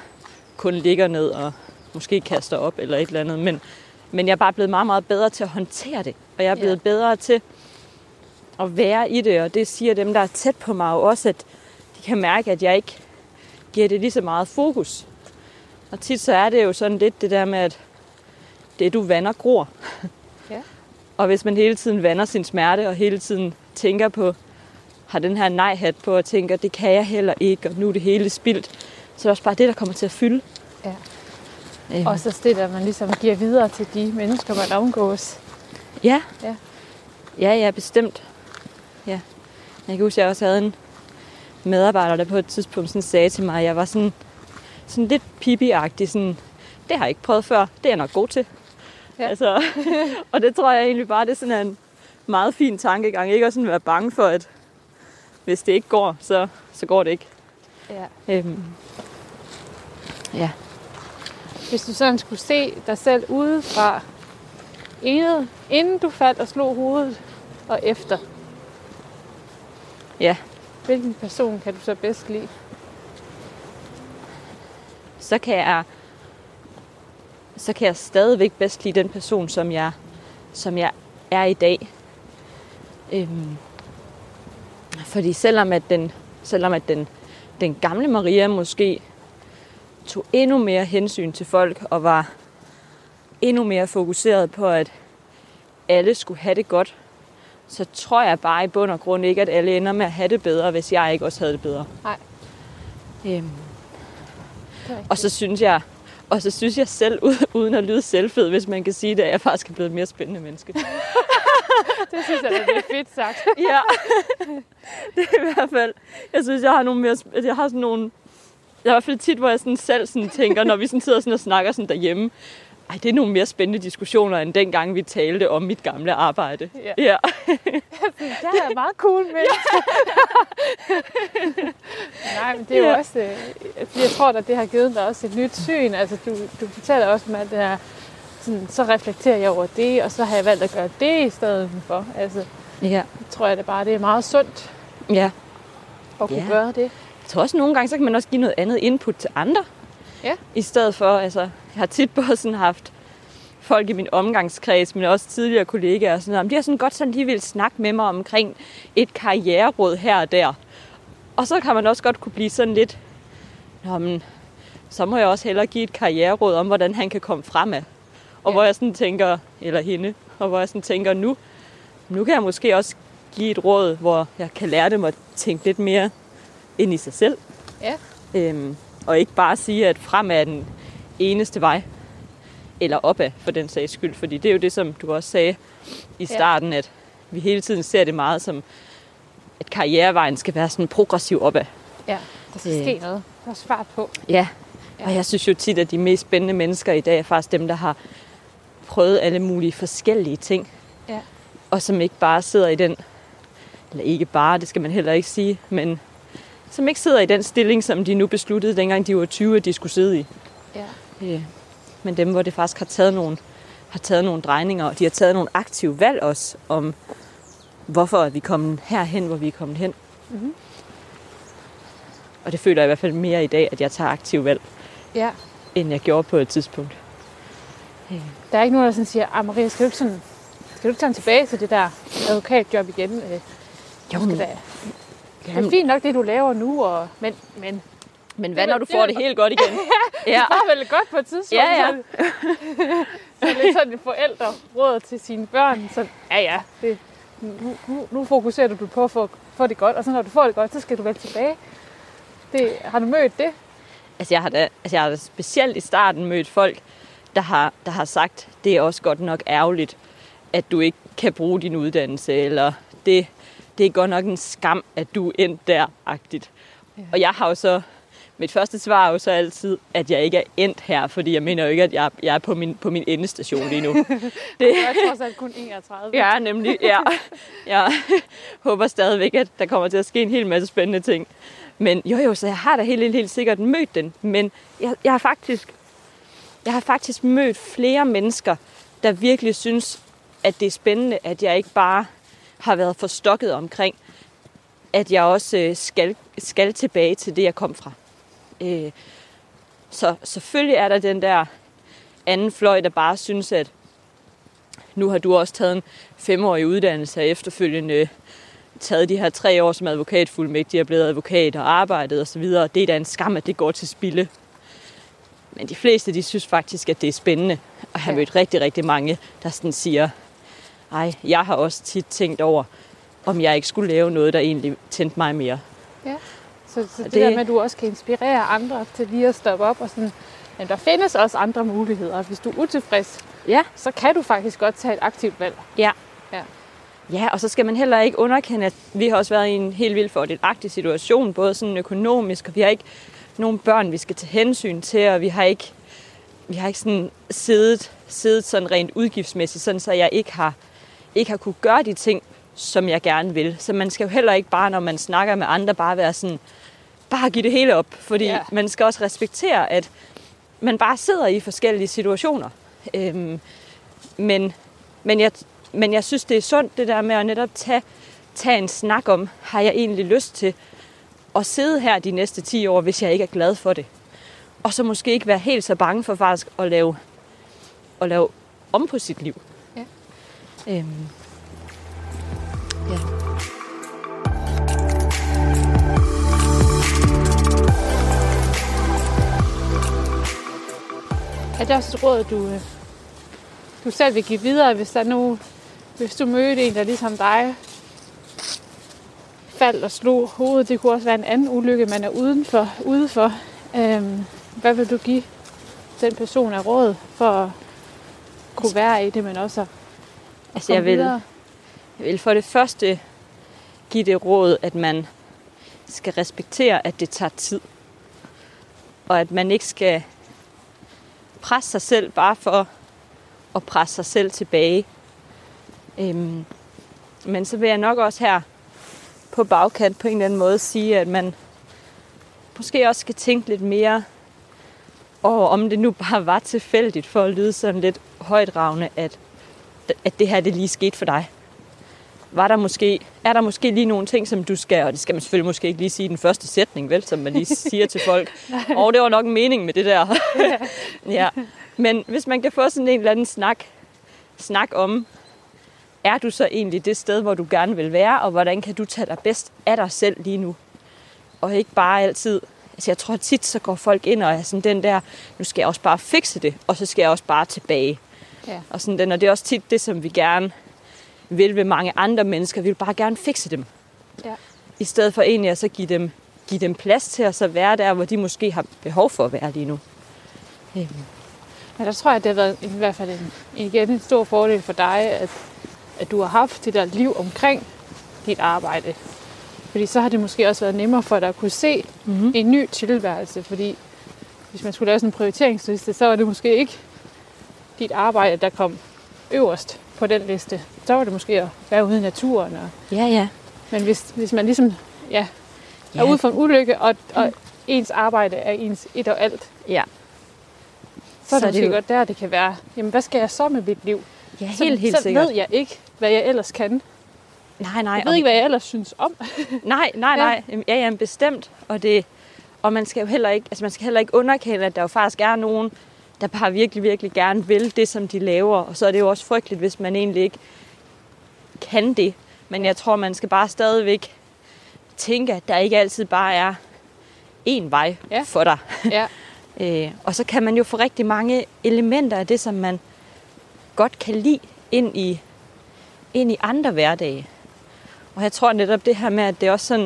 S3: kun ligger ned og måske kaster op eller et eller andet. Men, men jeg er bare blevet meget, meget bedre til at håndtere det. Og jeg er blevet
S4: Ja.
S3: bedre til at være i det. Og det siger dem, der er tæt på mig jo også, at de kan mærke, at jeg ikke giver det lige så meget fokus. Og tit så er det jo sådan lidt det der med, at det du vander gror. Og hvis man hele tiden vander sin smerte, og hele tiden tænker på, har den her nej-hat på, og tænker, det kan jeg heller ikke, og nu er det hele spildt, så er det også bare det, der kommer til at fylde.
S4: Ja.
S3: Øhm,
S4: Og så det, der man ligesom giver videre til de mennesker, man omgås.
S3: Ja.
S4: Ja.
S3: Ja, ja, bestemt. Ja. Jeg kan huske, at jeg også havde en medarbejder, der på et tidspunkt sådan sagde til mig, at jeg var sådan, sådan lidt pipi sådan, det har jeg ikke prøvet før, det er jeg nok god til.
S4: Ja.
S3: Altså, og det tror jeg egentlig bare, det er sådan en meget fin tankegang. Ikke at sådan være bange for, at hvis det ikke går, så, så går det ikke.
S4: Ja.
S3: Øhm, ja.
S4: Hvis du sådan skulle se dig selv udefra, inden, inden du faldt og slog hovedet, og efter,
S3: Ja.
S4: hvilken person kan du så bedst lide?
S3: så kan jeg så kan jeg stadigvæk bedst lide den person, som jeg, som jeg er i dag. Øhm, fordi selvom at den, selvom at den, den gamle Maria måske tog endnu mere hensyn til folk og var endnu mere fokuseret på, at alle skulle have det godt, så tror jeg bare i bund og grund ikke, at alle ender med at have det bedre, hvis jeg ikke også havde det bedre.
S4: Nej.
S3: Øhm,
S4: Det
S3: og så synes jeg, og så synes jeg selv, ud- uden at lyde selvfed, hvis man kan sige det, at jeg faktisk er blevet et mere spændende menneske.
S4: det synes jeg, det er fedt sagt.
S3: ja, det er i hvert fald. Jeg synes, jeg har nogle mere, jeg har sådan nogle, der er i hvert fald tit, hvor jeg sådan selv sådan tænker, når vi sådan sidder sådan og snakker sådan derhjemme, ej, det er nogle mere spændende diskussioner, end dengang vi talte om mit gamle arbejde.
S4: Ja.
S3: ja.
S4: Det er meget cool med. Nej, men det er jo
S3: Ja.
S4: også... Øh, fordi jeg tror, at det har givet dig også et nyt syn. Altså, du, du fortæller også om alt det her... Sådan, så reflekterer jeg over det, og så har jeg valgt at gøre det i stedet for. Altså,
S3: ja.
S4: jeg tror jeg det bare, det er meget sundt
S3: ja.
S4: at kunne
S3: Ja.
S4: gøre det.
S3: Jeg tror også nogle gange, så kan man også give noget andet input til andre.
S4: Ja.
S3: I stedet for, altså, jeg har tit både sådan haft folk i min omgangskreds, men også tidligere kollegaer, og sådan noget, de har sådan godt sådan lige vil snakke med mig omkring et karriereråd her og der. Og så kan man også godt kunne blive sådan lidt, Nå, men, så må jeg også hellere give et karriereråd om, hvordan han kan komme fremad. Og
S4: Ja.
S3: hvor jeg sådan tænker, eller hende, og hvor jeg sådan tænker, nu, nu kan jeg måske også give et råd, hvor jeg kan lære dem at tænke lidt mere ind i sig selv.
S4: Ja.
S3: Øhm, og ikke bare sige, at fremad er den eneste vej. Eller opad, for den sags skyld. Fordi det er jo det, som du også sagde i starten, at vi hele tiden ser det meget som, at karrierevejen skal være sådan progressiv opad.
S4: Ja, der skal
S3: Øh.
S4: ske noget. Der er fart på.
S3: Ja,
S4: Ja.
S3: og jeg synes jo tit, at de mest spændende mennesker i dag er faktisk dem, der har prøvet alle mulige forskellige ting.
S4: Ja.
S3: Og som ikke bare sidder i den, eller ikke bare, det skal man heller ikke sige, men som ikke sidder i den stilling, som de nu besluttede, dengang de var 20, at de skulle sidde i.
S4: Ja.
S3: Øh, men dem, hvor det faktisk har taget nogle, har taget nogle drejninger, og de har taget nogle aktive valg også, om hvorfor er vi kommet herhen, hvor vi er kommet hen.
S4: Mhm.
S3: Og det føler jeg i hvert fald mere i dag, at jeg tager aktiv valg,
S4: Ja.
S3: end jeg gjorde på et tidspunkt.
S4: Der er ikke nogen, der sådan siger, ah, Maria, skal du ikke sådan, skal du ikke tage tilbage til det der advokatjob igen? Øh,
S3: Jo, men,
S4: da, det er fint nok, det du laver nu, og, men, men
S3: men hvad når du får
S4: det
S3: helt godt igen? ja.
S4: det var vel godt på et tidspunkt.
S3: Ja, ja.
S4: Så, så lidt sådan et forældreråd til sine børn. Så ja, ja, det, nu, nu, nu fokuserer du på at få, få det godt, og så når du får det godt, så skal du vel tilbage. Det, har du mødt det?
S3: Altså jeg, har da, altså jeg har da specielt i starten mødt folk, der har, der har sagt, det er også godt nok ærgerligt, at du ikke kan bruge din uddannelse, eller det, det er godt nok en skam, at du er endt der-agtigt. Ja. Og jeg har jo så, mit første svar er jo så altid, at jeg ikke er endt her, fordi jeg mener jo ikke, at jeg, jeg er på min, på min endestation lige nu. Det,
S4: Jeg er trods alt kun 31.
S3: Ja, nemlig. Ja. Jeg håber stadigvæk, at der kommer til at ske en hel masse spændende ting. Men jo jo, så jeg har da helt, helt, helt sikkert mødt den. Men jeg, jeg har faktisk jeg har faktisk mødt flere mennesker, der virkelig synes, at det er spændende, at jeg ikke bare har været forstokket omkring, at jeg også øh, skal, skal tilbage til det, jeg kom fra. Øh, så selvfølgelig er der den der anden fløj, der bare synes, at nu har du også taget en femårig uddannelse og efterfølgende taget de her tre år som advokatfuldmægtig og blevet advokat og arbejdet osv. Det er da en skam, at det går til spilde. Men de fleste, de synes faktisk, at det er spændende. Og jeg har mødt rigtig, rigtig mange, der sådan siger, ej, jeg har også tit tænkt over, om jeg ikke skulle lave noget, der egentlig tændte mig mere.
S4: Så, så det,
S3: det-
S4: der med, at du også kan inspirere andre til lige at stoppe op og sådan, men der findes også andre muligheder. Hvis du er utilfreds,
S3: Ja.
S4: så kan du faktisk godt tage et aktivt valg.
S3: Ja, og så skal man heller ikke underkende, at vi har også været i en helt vildt fordelagtig situation, både sådan økonomisk, og vi har ikke nogen børn, vi skal tage hensyn til, og vi har ikke, vi har ikke sådan siddet, siddet sådan rent udgiftsmæssigt, sådan så jeg ikke har, ikke har kunne gøre de ting, som jeg gerne vil. Så man skal jo heller ikke bare, når man snakker med andre, bare være sådan, bare give det hele op, fordi
S4: ja.
S3: man skal også respektere, at man bare sidder i forskellige situationer. Øhm, men, men, jeg, men jeg synes, det er sundt, det der med at netop tage, tage en snak om, har jeg egentlig lyst til at sidde her de næste 10 år, hvis jeg ikke er glad for det. Og så måske ikke være helt så bange for faktisk at lave, at lave om på sit liv. Øhm, ja.
S4: Er det også et råd, du, øh, du selv vil give videre, hvis der nu, hvis du mødte en, der ligesom dig faldt og slog hovedet. Det kunne også være en anden ulykke, man er udenfor, udenfor. Øhm, hvad vil du give den person af råd for at kunne være i det, men også at
S3: Altså, jeg vil? Jeg vil for det første give det råd, at man skal respektere, at det tager tid. Og at man ikke skal presse sig selv bare for at presse sig selv tilbage. Øhm, men så vil jeg nok også her på bagkant på en eller anden måde sige, at man måske også skal tænke lidt mere over, om det nu bare var tilfældigt for at lyde sådan lidt højdragende, at, at det her det lige skete for dig var der måske, er der måske lige nogle ting, som du skal, og det skal man selvfølgelig måske ikke lige sige i den første sætning, vel, som man lige siger til folk. Og det var nok en mening med det der. ja. Men hvis man kan få sådan en eller anden snak, snak om, er du så egentlig det sted, hvor du gerne vil være, og hvordan kan du tage dig bedst af dig selv lige nu? Og ikke bare altid, altså jeg tror tit, så går folk ind og er sådan den der, nu skal jeg også bare fikse det, og så skal jeg også bare tilbage.
S4: Ja.
S3: Og, sådan den, og det er også tit det, som vi gerne vil ved mange andre mennesker. Vi vil bare gerne fikse dem.
S4: Ja.
S3: I stedet for egentlig at så give dem, give dem plads til at så være der, hvor de måske har behov for at være lige nu. Øhm,
S4: Men der tror jeg, at det har været i hvert fald en, igen en stor fordel for dig, at, at du har haft det der liv omkring dit arbejde. Fordi så har det måske også været nemmere for dig at kunne se
S3: Mm-hmm.
S4: en ny tilværelse. Fordi hvis man skulle lave sådan en prioriteringsliste, så var det måske ikke dit arbejde, der kom øverst på den liste. Så var det måske at være ude i naturen. Og,
S3: Ja, ja.
S4: men hvis, hvis man ligesom ja, er
S3: Ja.
S4: ude for en ulykke, og, og ens arbejde er ens et og alt,
S3: Ja,
S4: så er
S3: Så er
S4: det
S3: det
S4: måske
S3: jo-
S4: godt der, det kan være, jamen hvad skal jeg så med mit liv?
S3: ja
S4: Så,
S3: helt, helt
S4: så
S3: sikkert.
S4: ved jeg ikke, hvad jeg ellers kan.
S3: Nej, nej.
S4: Jeg ved ikke, hvad jeg ellers synes om.
S3: Nej, nej, nej. Ja, ja, ja bestemt. Og, det, og man skal jo heller ikke, altså man skal heller ikke underkende, at der jo faktisk er nogen, der bare virkelig, virkelig gerne vil det, som de laver. Og så er det jo også frygteligt, hvis man egentlig ikke kan det. Men jeg tror, man skal bare stadigvæk tænke, at der ikke altid bare er én vej
S4: Ja.
S3: for dig.
S4: Ja.
S3: Øh, og så kan man jo få rigtig mange elementer af det, som man godt kan lide ind i, ind i andre hverdage. Og jeg tror netop det her med, at det er også sådan,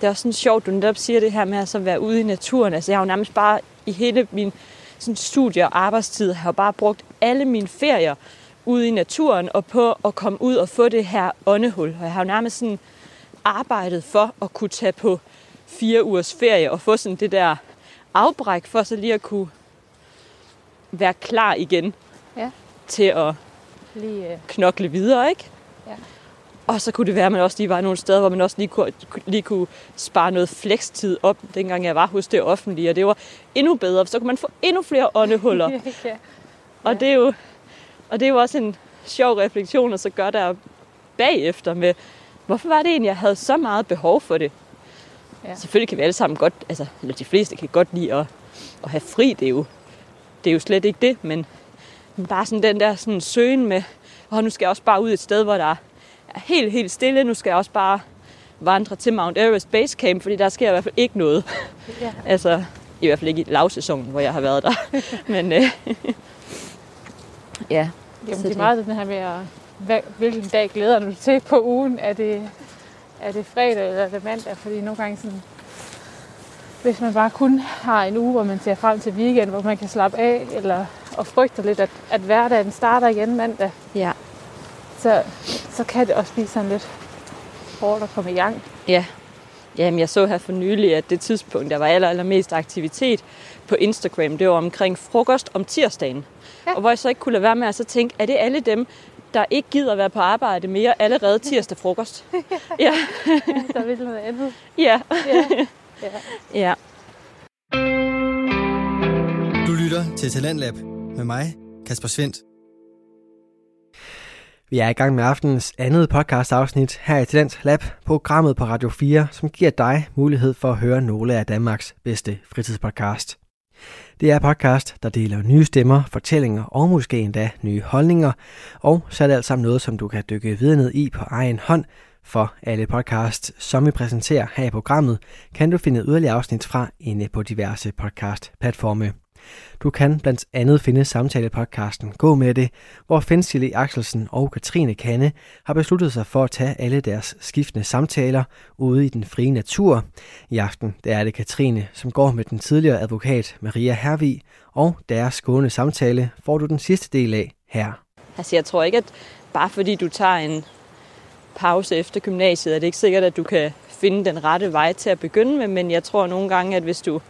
S3: det er også sådan sjovt, du netop siger det her med at så være ude i naturen. Altså jeg har jo nærmest bare i hele min sådan studie- og arbejdstid, har bare brugt alle mine ferier ude i naturen og på at komme ud og få det her åndehul. Og jeg har jo nærmest sådan arbejdet for at kunne tage på fire ugers ferie og få sådan det der afbræk for så lige at kunne være klar igen
S4: Ja.
S3: til at
S4: Lige, øh,
S3: knokle videre, ikke?
S4: Ja.
S3: Og så kunne det være, at man også lige var nogle steder, hvor man også lige kunne, lige kunne spare noget flekstid op, dengang jeg var hos det offentlige, og det var endnu bedre, for så kunne man få endnu flere åndehuller.
S4: ja.
S3: Og det er jo, og det er jo også en sjov refleksion at så gøre der bagefter med, hvorfor var det egentlig, jeg havde så meget behov for det?
S4: Ja.
S3: Selvfølgelig kan vi alle sammen godt, altså eller de fleste kan godt lide at, at have fri, det er jo, det er jo slet ikke det, men, men bare sådan den der sådan søgen med, og nu skal jeg også bare ud et sted, hvor der er helt, helt stille, nu skal jeg også bare vandre til Mount Everest Base Camp, fordi der sker i hvert fald ikke noget.
S4: Ja.
S3: Altså, i hvert fald ikke i lavsæsonen, hvor jeg har været der. Men øh, ja,
S4: Jamen, det er meget den her med, at, hvad, hvilken dag glæder du dig til på ugen? Er det, er det fredag eller er det mandag? Fordi nogle gange sådan, hvis man bare kun har en uge, hvor man ser frem til weekend, hvor man kan slappe af, eller og frygter lidt, at, at hverdagen starter igen mandag,
S3: ja,
S4: så, så kan det også blive sådan lidt hårdt at komme i gang.
S3: ja. Jamen, jeg så her for nylig, at det tidspunkt, der var aller, allermest aktivitet på Instagram, det var omkring frokost om tirsdagen. Ja.
S4: Ja.
S3: Og hvor jeg så ikke kunne lade være med at så tænke, er det alle dem, der ikke gider være på arbejde mere allerede tirsdag frokost? ja,
S4: Der vil noget andet.
S3: ja,
S4: Ja. ja.
S3: ja.
S1: Du lytter til Talentlab med mig, Kasper Svendt.
S2: Vi er i gang med aftenens andet podcast afsnit her i Talent Lab, programmet på Radio 4, som giver dig mulighed for at høre nogle af Danmarks bedste fritidspodcast. Det er podcast, der deler nye stemmer, fortællinger og måske endda nye holdninger, og så er det alt sammen noget, som du kan dykke videre ned i på egen hånd, for alle podcasts, som vi præsenterer her i programmet, kan du finde yderligere afsnit fra inde på diverse podcast-platforme. Du kan blandt andet finde samtalepodcasten Gå med det, hvor Fensile Axelsen og Katrine Kanne har besluttet sig for at tage alle deres skiftende samtaler ude i den frie natur. I aften der er det Katrine, som går med den tidligere advokat Maria Hervig, og deres skåne samtale får du den sidste del af her.
S3: Altså, jeg tror ikke, at bare fordi du tager en pause efter gymnasiet, er det ikke sikkert, at du kan finde den rette vej til at begynde med, men jeg tror nogle gange, at hvis du,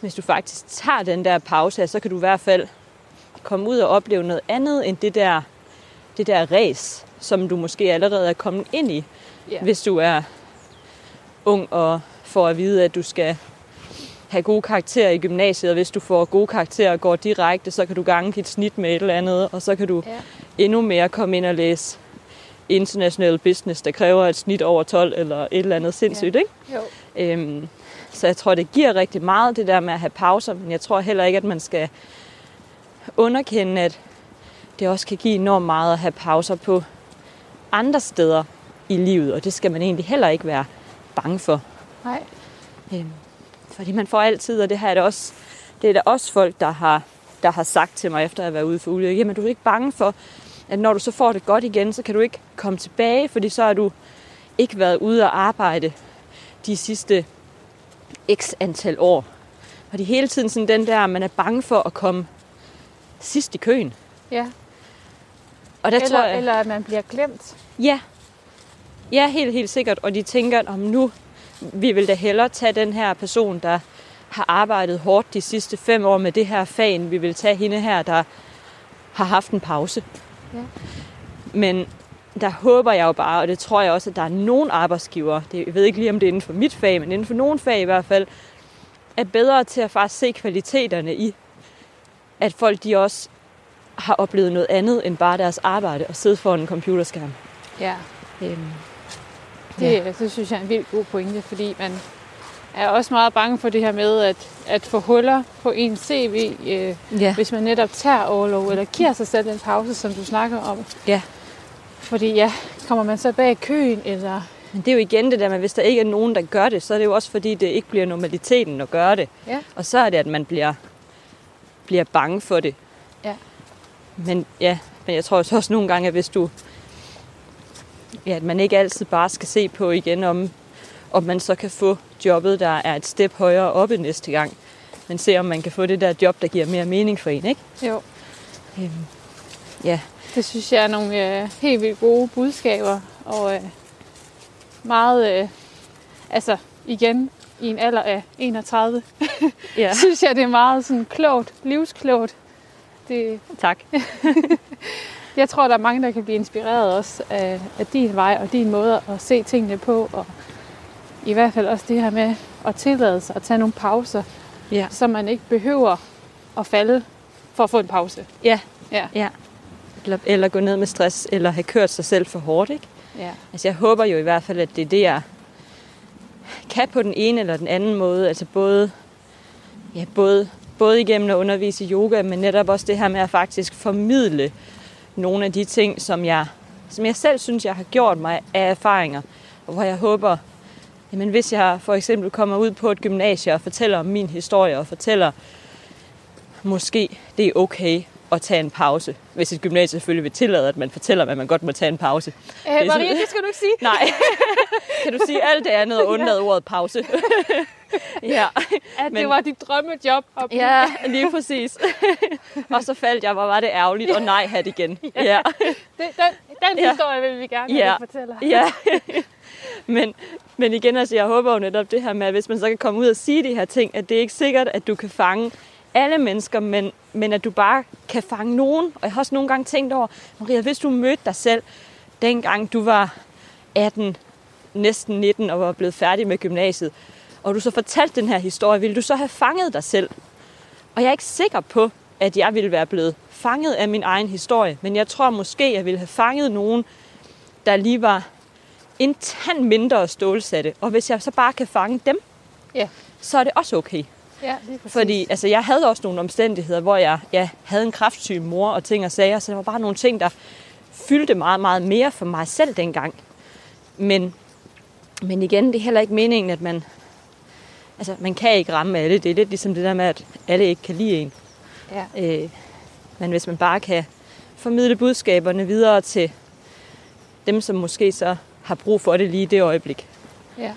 S3: hvis du faktisk tager den der pause, så kan du i hvert fald komme ud og opleve noget andet end det der, det der race, som du måske allerede er kommet ind i,
S4: Ja.
S3: hvis du er ung og får at vide, at du skal have gode karakterer i gymnasiet, og hvis du får gode karakterer og går direkte, så kan du gange dit snit med et eller andet, og så kan du
S4: Ja.
S3: endnu mere komme ind og læse international business, der kræver et snit over 12 eller et eller andet sindssygt, ikke?
S4: Jo.
S3: Øhm, så jeg tror, det giver rigtig meget, det der med at have pauser, men jeg tror heller ikke, at man skal underkende, at det også kan give enormt meget at have pauser på andre steder i livet, og det skal man egentlig heller ikke være bange for.
S4: Nej.
S3: Øhm, fordi man får altid, og det her er det også, det er der også folk, der har, der har sagt til mig, efter at have været ude for ulykke, jamen du er ikke bange for, at når du så får det godt igen, så kan du ikke komme tilbage, fordi så har du ikke været ude og arbejde de sidste x antal år. Og det er hele tiden sådan den der, man er bange for at komme sidst i køen.
S4: Ja.
S3: Og der
S4: Eller,
S3: tror jeg,
S4: eller at man bliver glemt.
S3: Ja. Ja, helt, helt sikkert. Og de tænker, om nu, vi vil da hellere tage den her person, der har arbejdet hårdt de sidste fem år med det her fag, end vi vil tage hende her, der har haft en pause.
S4: Ja.
S3: Men der håber jeg jo bare, og det tror jeg også, at der er nogle arbejdsgivere, det, jeg ved ikke lige, om det er inden for mit fag, men inden for nogle fag i hvert fald, er bedre til at faktisk se kvaliteterne i, at folk de også har oplevet noget andet end bare deres arbejde og sidde foran en computerskærm.
S4: Ja,
S3: Øhm,
S4: det,
S3: Ja.
S4: det synes jeg er en vildt god pointe, fordi man er også meget bange for det her med at, at få huller på en CV, øh,
S3: ja.
S4: hvis man netop tager overlov, eller giver sig selv en pause, som du snakker om.
S3: Ja.
S4: Fordi ja, kommer man så bag køen, eller...
S3: Men det er jo igen det der med, hvis der ikke er nogen, der gør det, så er det jo også fordi, det ikke bliver normaliteten at gøre det.
S4: Ja.
S3: Og så er det, at man bliver, bliver bange for det.
S4: Ja.
S3: Men ja, men jeg tror også nogle gange, at hvis du... Ja, at man ikke altid bare skal se på igen, om, om man så kan få jobbet, der er et step højere oppe næste gang. Men se, om man kan få det der job, der giver mere mening for en, ikke?
S4: Jo,
S3: Øhm, ja,
S4: det synes jeg er nogle øh, helt vildt gode budskaber, og øh, meget... Øh, altså, igen, i en alder af 31,
S3: ja.
S4: synes jeg, det er meget sådan klogt, livsklogt. Det,
S3: tak.
S4: jeg tror, der er mange, der kan blive inspireret også af, af din vej og din måde at se tingene på. Og i hvert fald også det her med at tillade sig at tage nogle pauser,
S3: Ja.
S4: så man ikke behøver at falde for at få en pause.
S3: Ja.
S4: Ja.
S3: ja. Eller, eller gå ned med stress, eller have kørt sig selv for hårdt, ikke?
S4: Ja.
S3: Altså jeg håber jo i hvert fald, at det er det, jeg kan på den ene eller den anden måde. Altså både, ja, både, både igennem at undervise i yoga, men netop også det her med at faktisk formidle nogle af de ting, som jeg, som jeg selv synes, jeg har gjort mig af erfaringer. Og hvor jeg håber, jamen hvis jeg for eksempel kommer ud på et gymnasie og fortæller om min historie og fortæller, måske det er okay at tage en pause. Hvis et gymnasie selvfølgelig vil tillade, at man fortæller, at man godt må tage en pause.
S4: Øh,
S3: er
S4: Maria, det skal du ikke sige.
S3: Nej. kan du sige alt det andet og undlade ordet pause? ja.
S4: At
S3: Men-
S4: det var dit drømmejob. Blive-
S3: ja, lige præcis. og så faldt jeg, hvor var det ærgerligt, og nej, hat igen. Ja.
S4: Det, den den
S3: Ja.
S4: historie vil vi gerne
S3: Ja.
S4: fortæller.
S3: ja. men, men igen, altså, jeg håber jo netop det her med, at hvis man så kan komme ud og sige de her ting, at det er ikke sikkert, at du kan fange alle mennesker, men, men at du bare kan fange nogen. Og jeg har også nogle gange tænkt over, Maria, hvis du mødte dig selv, dengang du var 18, næsten 19 og var blevet færdig med gymnasiet, og du så fortalte den her historie, ville du så have fanget dig selv? Og jeg er ikke sikker på, at jeg ville være blevet fanget af min egen historie, men jeg tror måske, jeg ville have fanget nogen, der lige var en tand mindre stålsatte. Og hvis jeg så bare kan fange dem,
S4: Ja.
S3: så er det også okay.
S4: Ja.
S3: Fordi altså, jeg havde også nogle omstændigheder, hvor jeg ja, havde en kraftsyg mor og ting og sager, så der var bare nogle ting, der fyldte meget, meget mere for mig selv dengang. Men, men igen, det er heller ikke meningen, at man... Altså, man kan ikke ramme alle. Det er lidt ligesom det der med, at alle ikke kan lide en.
S4: Ja.
S3: Øh, men hvis man bare kan formidle budskaberne videre til dem, som måske så har brug for det lige i det øjeblik,
S4: Ja.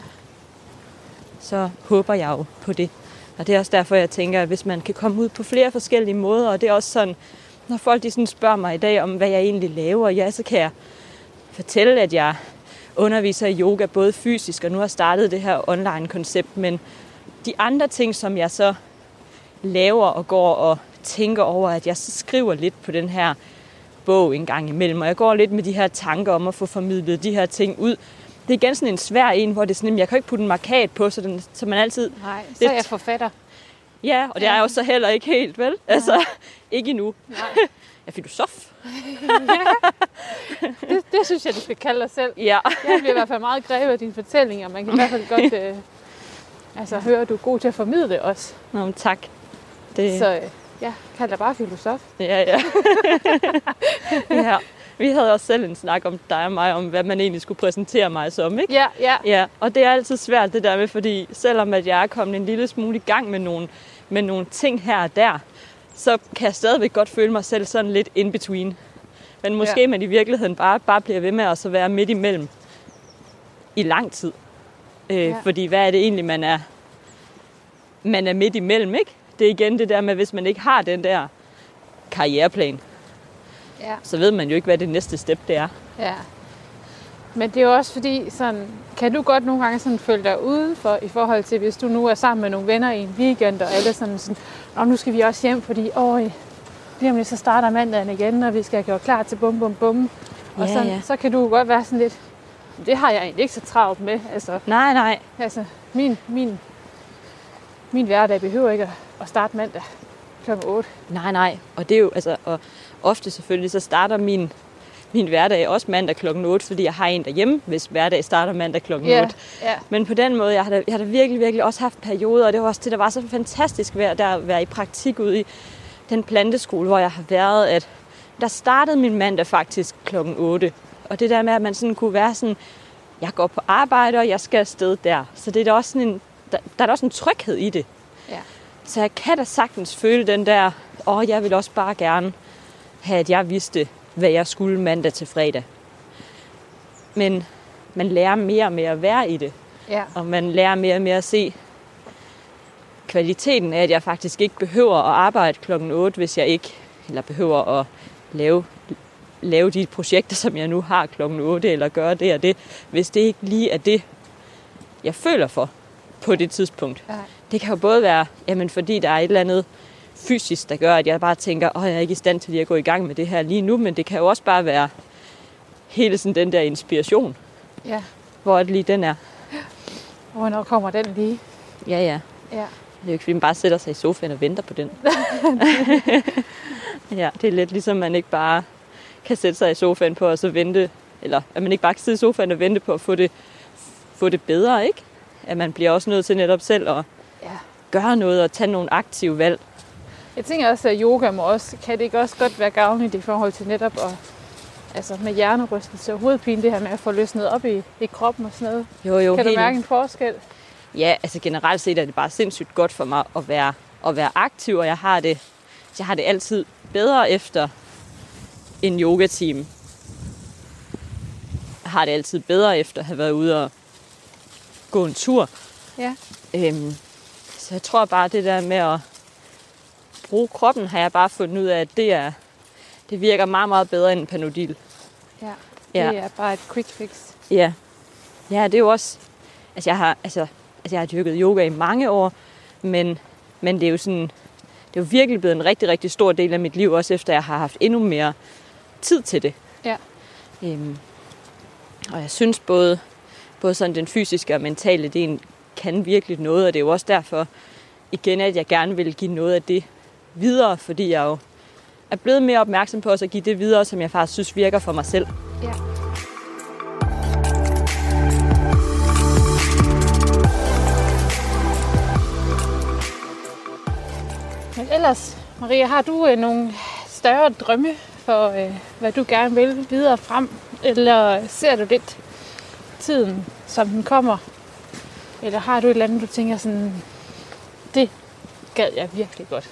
S3: så håber jeg jo på det. Og det er også derfor, jeg tænker, at hvis man kan komme ud på flere forskellige måder, og det er også sådan, når folk de sådan spørger mig i dag om, hvad jeg egentlig laver, ja, så kan jeg fortælle, at jeg underviser i yoga, både fysisk, og nu har startet det her online-koncept, men de andre ting, som jeg så laver og går og tænker over, at jeg så skriver lidt på den her bog en gang imellem, og jeg går lidt med de her tanker om at få formidlet de her ting ud. Det er igen sådan en svær en, hvor det er sådan, jamen, jeg kan ikke putte en markat på, så, den, så man altid...
S4: Nej, så
S3: Det-
S4: er jeg forfatter.
S3: Ja, og det er jeg jo så heller ikke helt, vel? Altså, ikke endnu.
S4: Nej.
S3: Jeg er filosof.
S4: Det, det synes jeg, du skal kalde dig selv.
S3: Ja.
S4: Jeg bliver i hvert fald meget grebet af dine fortællinger. Man kan i hvert fald godt øh, altså, høre, at du er god til at formidle os.
S3: Nå, men tak. Det,
S4: Så øh, ja, kald dig bare filosof.
S3: Ja, ja. ja. Vi havde også selv en snak om dig og mig, om hvad man egentlig skulle præsentere mig som, ikke?
S4: Ja, ja.
S3: Ja, og det er altid svært det der med, fordi selvom at jeg er kommet en lille smule i gang med nogle, med nogle ting her og der, så kan jeg stadigvæk godt føle mig selv sådan lidt in between. Men måske
S4: Ja.
S3: man i virkeligheden bare, bare bliver ved med at så være midt imellem i lang tid. Øh,
S4: ja.
S3: Fordi hvad er det egentlig, man er, man er midt imellem, ikke? Det er igen det der med, hvis man ikke har den der karriereplan,
S4: ja.
S3: så ved man jo ikke, hvad det næste step det er.
S4: Ja. Men det er jo også fordi, sådan, kan du godt nogle gange sådan føle dig udenfor i forhold til, hvis du nu er sammen med nogle venner i en weekend, og alle sådan sådan, Nå, nu skal vi også hjem, fordi åh, lige om lidt så starter mandagen igen, og vi skal gøre klar til bum bum bum. Og
S3: Ja,
S4: sådan,
S3: ja.
S4: så kan du godt være sådan lidt, det har jeg egentlig ikke så travlt med. Altså,
S3: Nej, nej.
S4: altså min, min, min hverdag behøver ikke at- at starte mandag kl. 8.
S3: Nej, nej. Og det er jo, altså, og ofte selvfølgelig, så starter min min hverdag også mandag klokken 8, fordi jeg har en derhjemme, hvis hverdag starter mandag klokken
S4: Ja,
S3: 8.
S4: ja.
S3: Men på den måde, jeg har, da, jeg har da virkelig, virkelig også haft perioder, og det var også det, der var så fantastisk ved at der være i praktik ude i den planteskole, hvor jeg har været, at der startede min mandag faktisk klokken 8. Og det der med, at man sådan kunne være sådan, jeg går på arbejde, og jeg skal afsted der. Så det er da også sådan en, der, der er da også en tryghed i det.
S4: Ja.
S3: Så jeg kan da sagtens føle den der, åh, oh, jeg vil også bare gerne at jeg vidste, hvad jeg skulle mandag til fredag. Men man lærer mere og mere at være i det,
S4: Ja.
S3: og man lærer mere og mere at se kvaliteten af, at jeg faktisk ikke behøver at arbejde klokken 8, hvis jeg ikke, eller behøver at lave, lave de projekter, som jeg nu har klokken 8, eller gøre det og det, hvis det ikke lige er det, jeg føler for på det tidspunkt.
S4: Ja.
S3: Det kan jo både være, jamen fordi der er et eller andet fysisk, der gør, at jeg bare tænker, åh, jeg er ikke i stand til lige at gå i gang med det her lige nu, men det kan jo også bare være hele sådan den der inspiration,
S4: ja.
S3: hvor det lige den er.
S4: Hvornår kommer den lige?
S3: Ja, ja.
S4: Ja.
S3: Det er jo ikke, fordi man bare sætter sig i sofaen og venter på den. ja, det er lidt ligesom, man ikke bare kan sætte sig i sofaen på og så vente, eller at man ikke bare kan sidde i sofaen og vente på at få det, få det bedre, ikke? At man bliver også nødt til netop selv at
S4: Ja.
S3: gøre noget og tage nogle aktive valg.
S4: Jeg tænker også, at yoga må også, kan det ikke også godt være gavnligt i forhold til netop at, altså med hjernerystelse og hovedpine, det her med at få løsnet op i, i kroppen og sådan noget.
S3: Jo, jo,
S4: kan du mærke en forskel?
S3: Ja, altså generelt set er det bare sindssygt godt for mig at være, at være aktiv, og jeg har det, jeg har det altid bedre efter en yoga-team. Jeg har det altid bedre efter at have været ude og gå en tur.
S4: Ja.
S3: Øhm, så jeg tror bare, det der med at bruge kroppen, har jeg bare fundet ud af, at det, er, det virker meget, meget bedre end en panodil.
S4: Ja.
S3: Ja.
S4: Det er bare et quick fix.
S3: Ja. Ja, det er jo også... Altså, jeg har, altså, altså, jeg har dyrket yoga i mange år, men, men det er jo sådan... Det er jo virkelig blevet en rigtig, rigtig stor del af mit liv, også efter jeg har haft endnu mere tid til det.
S4: Ja.
S3: Øhm, og jeg synes både, både sådan den fysiske og mentale del kan virkelig noget, og det er jo også derfor, igen, at jeg gerne vil give noget af det videre, fordi jeg jo er blevet mere opmærksom på at give det videre, som jeg faktisk synes virker for mig selv.
S4: Ja. Men ellers, Maria, har du øh, nogle større drømme for, øh, hvad du gerne vil videre frem? Eller ser du lidt tiden, som den kommer? Eller har du et eller andet, du tænker sådan, det gad jeg virkelig godt?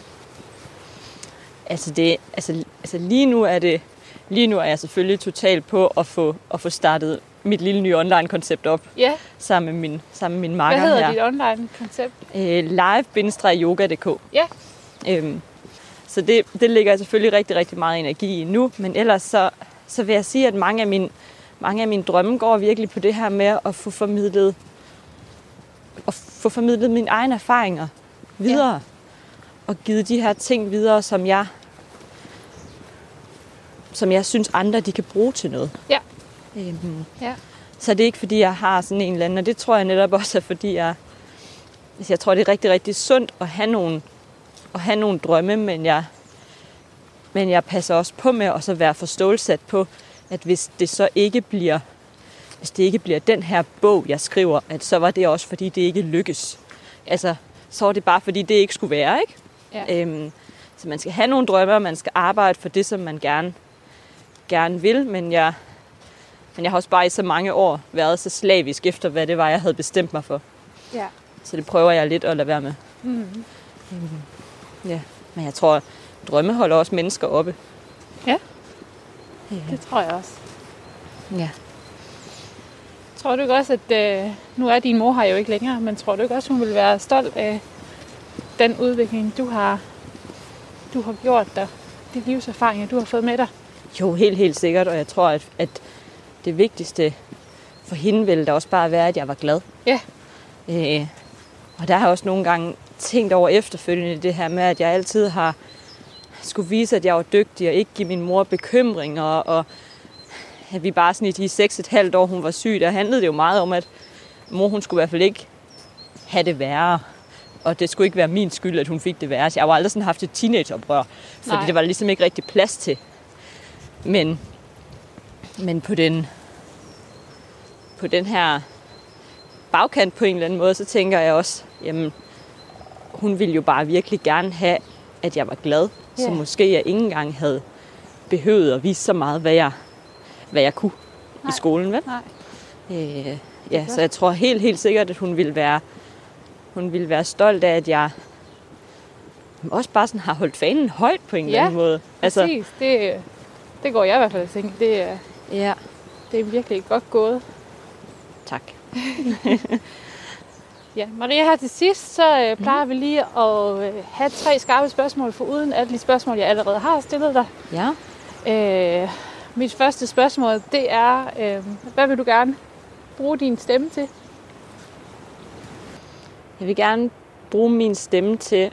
S3: Altså, det, altså, altså lige nu er det lige nu er jeg selvfølgelig totalt på at få, at få startet mit lille nye online-koncept op
S4: Ja,
S3: sammen med min, sammen med min
S4: hvad
S3: makker
S4: hedder
S3: her.
S4: dit online-koncept?
S3: Øh, live-yoga.dk.
S4: Ja.
S3: Øhm, så det, det ligger jeg selvfølgelig rigtig, rigtig meget energi i nu. Men ellers så, så vil jeg sige, at mange af, mine, mange af mine drømme går virkelig på det her med at få formidlet, at få formidlet mine egne erfaringer videre. Ja. Og givet de her ting videre, som jeg, som jeg synes andre de kan bruge til noget.
S4: Ja.
S3: Øhm,
S4: Ja.
S3: så det er ikke fordi, jeg har sådan en eller anden, og det tror jeg netop også er fordi, jeg, altså jeg tror, det er rigtig, rigtig sundt at have nogle, at have nogle drømme, men jeg, men jeg passer også på med at så være forståelsesat på, at hvis det så ikke bliver, hvis det ikke bliver den her bog, jeg skriver, at så var det også fordi, det ikke lykkes. Altså, så var det bare fordi, det ikke skulle være, ikke?
S4: Ja.
S3: Øhm, så man skal have nogle drømme, og man skal arbejde for det, som man gerne, gerne vil, men jeg, men jeg har også bare i så mange år været så slavisk efter, hvad det var, jeg havde bestemt mig for.
S4: Ja.
S3: Så det prøver jeg lidt at lade være med.
S4: Mm.
S3: Ja. Men jeg tror, drømme holder også mennesker oppe.
S4: Ja.
S3: Ja.
S4: Det tror jeg også.
S3: ja.
S4: Tror du ikke også, at øh, nu er din mor her jo ikke længere, men tror du ikke også, hun vil være stolt af den udvikling, du har, du har gjort dig, de livserfaringer, du har fået med dig?
S3: Jo, helt, helt sikkert. Og jeg tror, at, at det vigtigste for hende ville da også bare være, at jeg var glad.
S4: Ja.
S3: Øh, og der har jeg også nogle gange tænkt over efterfølgende det her med, at jeg altid har skulle vise, at jeg var dygtig og ikke give min mor bekymringer. Og at vi bare sådan i de seks et halvt år, hun var syg, der handlede det jo meget om, at mor hun skulle i hvert fald ikke have det værre. Og det skulle ikke være min skyld, at hun fik det værre. Så jeg har jo aldrig sådan haft et teenageoprør, fordi
S4: Nej.
S3: det var ligesom ikke rigtig plads til. Men, Men på den, på den her bagkant på en eller anden måde, så tænker jeg også, jamen, hun ville jo bare virkelig gerne have, at jeg var glad. Ja. Så måske jeg ikke engang havde behøvet at vise så meget, hvad jeg, hvad jeg kunne Nej. I skolen. Vel?
S4: Nej.
S3: Øh, ja, så jeg tror helt, helt sikkert, at hun ville være, hun ville være stolt af, at jeg også bare sådan har holdt fanen højt på en eller
S4: Ja,
S3: anden måde.
S4: Altså, Præcis. Det, det går jeg i hvert fald tænke. Det er,
S3: ja,
S4: det er virkelig godt gået.
S3: tak.
S4: Ja, Maria, her til sidst, så øh, plejer vi lige at øh, have tre skarpe spørgsmål, for uden alle de spørgsmål, jeg allerede har stillet dig.
S3: Ja.
S4: Øh, mit første spørgsmål, det er, øh, hvad vil du gerne bruge din stemme til?
S3: Jeg vil gerne bruge min stemme til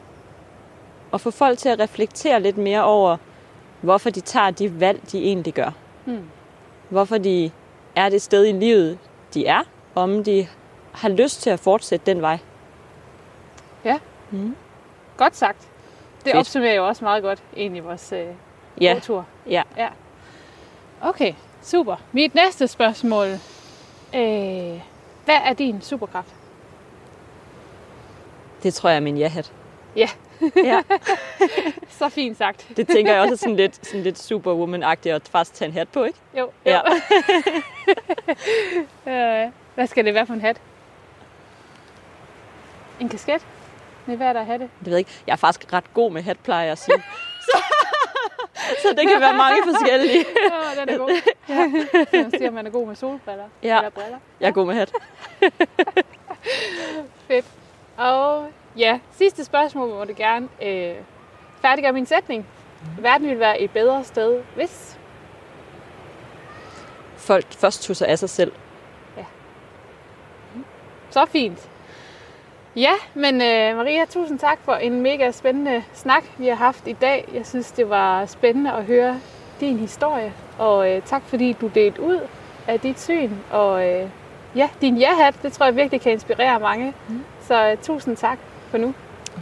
S3: at få folk til at reflektere lidt mere over, hvorfor de tager de valg, de egentlig gør.
S4: Hmm.
S3: Hvorfor de er det sted i livet, de er, og om de har lyst til at fortsætte den vej.
S4: Godt sagt. Det
S3: Fedt.
S4: opsummerer jo også meget godt egentlig vores øh,
S3: Ja,
S4: gåtur.
S3: ja.
S4: ja. Okay, super. Mit næste spørgsmål. Øh, hvad er din superkraft?
S3: det tror jeg er min ja-hat.
S4: Ja.
S3: Ja.
S4: Så fint sagt.
S3: Det tænker jeg også er sådan lidt, sådan lidt superwoman-agtigt at faktisk tage en hat på, ikke?
S4: Jo, jo.
S3: Ja.
S4: øh, hvad skal det være for en hat? En kasket? Nej, hvad er der hatte?
S3: Det ved jeg ikke. Jeg er faktisk ret god med hat, plejer jeg at sige. Så, så det kan være mange forskellige.
S4: Åh, den er god. Ja. Så man siger, man er god med solbriller.
S3: Ja.
S4: Eller briller.
S3: Jeg er god med hat.
S4: Fedt. Og ja, sidste spørgsmål må det gerne øh, færdiggøre min sætning. Verden ville være et bedre sted, hvis...
S3: Folk først tog sig af sig selv.
S4: Så fint. Ja, men øh, Maria, tusind tak for en mega spændende snak, vi har haft i dag. Jeg synes, det var spændende at høre din historie. Og øh, tak, fordi du delte ud af dit syn. Og øh, ja, din ja-hat, det tror jeg virkelig kan inspirere mange. Mm. Så øh, tusind tak for nu.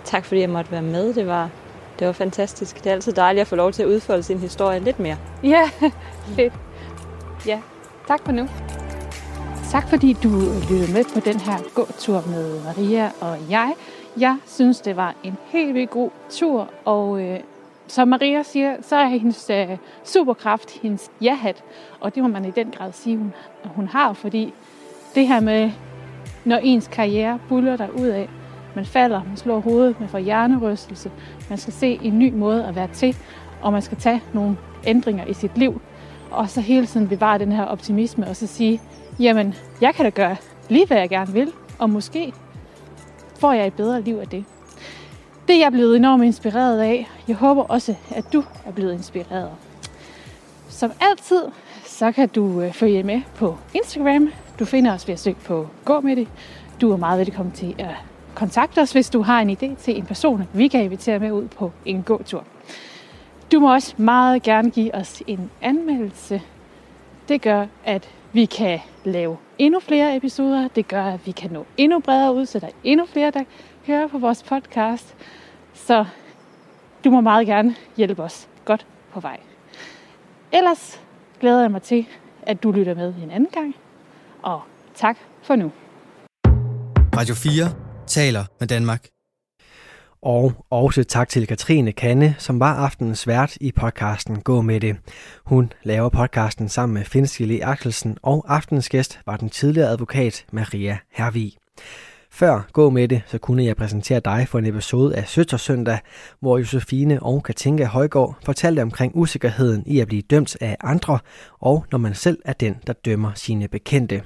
S3: Tak fordi jeg måtte være med. Det var, det var fantastisk. Det er altid dejligt at få lov til at udfolde sin historie lidt mere.
S4: Ja, fedt. Ja, tak for nu. Tak fordi du lyttede med på den her gåtur med Maria og jeg. Jeg synes, det var en helt vildt god tur, og øh, som Maria siger, så er hendes øh, superkraft hendes ja-hat, og det må man i den grad sige, hun, hun har, fordi det her med, når ens karriere buller der ud af, man falder, man slår hovedet, man får hjernerystelse, man skal se en ny måde at være til, og man skal tage nogle ændringer i sit liv, og så hele tiden bevare den her optimisme, og så sige, jamen, jeg kan da gøre lige, hvad jeg gerne vil, og måske får jeg et bedre liv af det. Det er jeg blevet enormt inspireret af. Jeg håber også, at du er blevet inspireret. Som altid, så kan du øh, følge med på Instagram. Du finder os ved at søge på Gå med det. Du er meget velkommen til at kontakt os, hvis du har en idé til en person, vi kan invitere med ud på en gåtur. Du må også meget gerne give os en anmeldelse. Det gør, at vi kan lave endnu flere episoder. Det gør, at vi kan nå endnu bredere ud, så der er endnu flere, der hører på vores podcast. Så du må meget gerne hjælpe os godt på vej. Ellers glæder jeg mig til, at du lytter med en anden gang. Og tak for nu.
S1: Radio 4 taler med Danmark.
S2: Og også tak til Katrine Kanne, som var aftenens vært i podcasten Gå med det. Hun laver podcasten sammen med Finskili Axelsen, og aftenens gæst var den tidligere advokat Maria Hervig. Før Gå med det, så kunne jeg præsentere dig for en episode af Søndag, hvor Josefine og Katinka Højgaard fortalte omkring usikkerheden i at blive dømt af andre, og når man selv er den, der dømmer sine bekendte.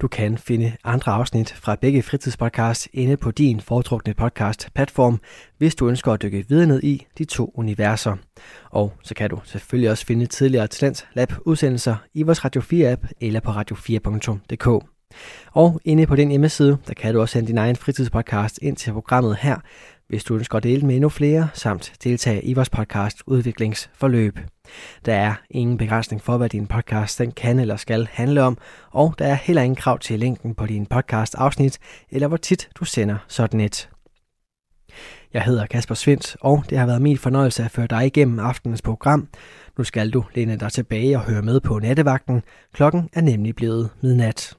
S2: Du kan finde andre afsnit fra begge fritidspodcasts inde på din foretrukne podcast-platform, hvis du ønsker at dykke videre ned i de to universer. Og så kan du selvfølgelig også finde tidligere Talents Lab udsendelser i vores Radio 4-app eller på radio4.dk. Og inde på den hjemmeside, der kan du også sende din egen fritidspodcast ind til programmet her, hvis du ønsker at dele med endnu flere, samt deltage i vores podcast udviklingsforløb. Der er ingen begrænsning for, hvad din podcast den kan eller skal handle om, og der er heller ingen krav til linken på din podcast afsnit, eller hvor tit du sender sådan et. Jeg hedder Kasper Svindt, og det har været min fornøjelse at føre dig igennem aftenens program. Nu skal du læne dig tilbage og høre med på nattevagten. Klokken er nemlig blevet midnat.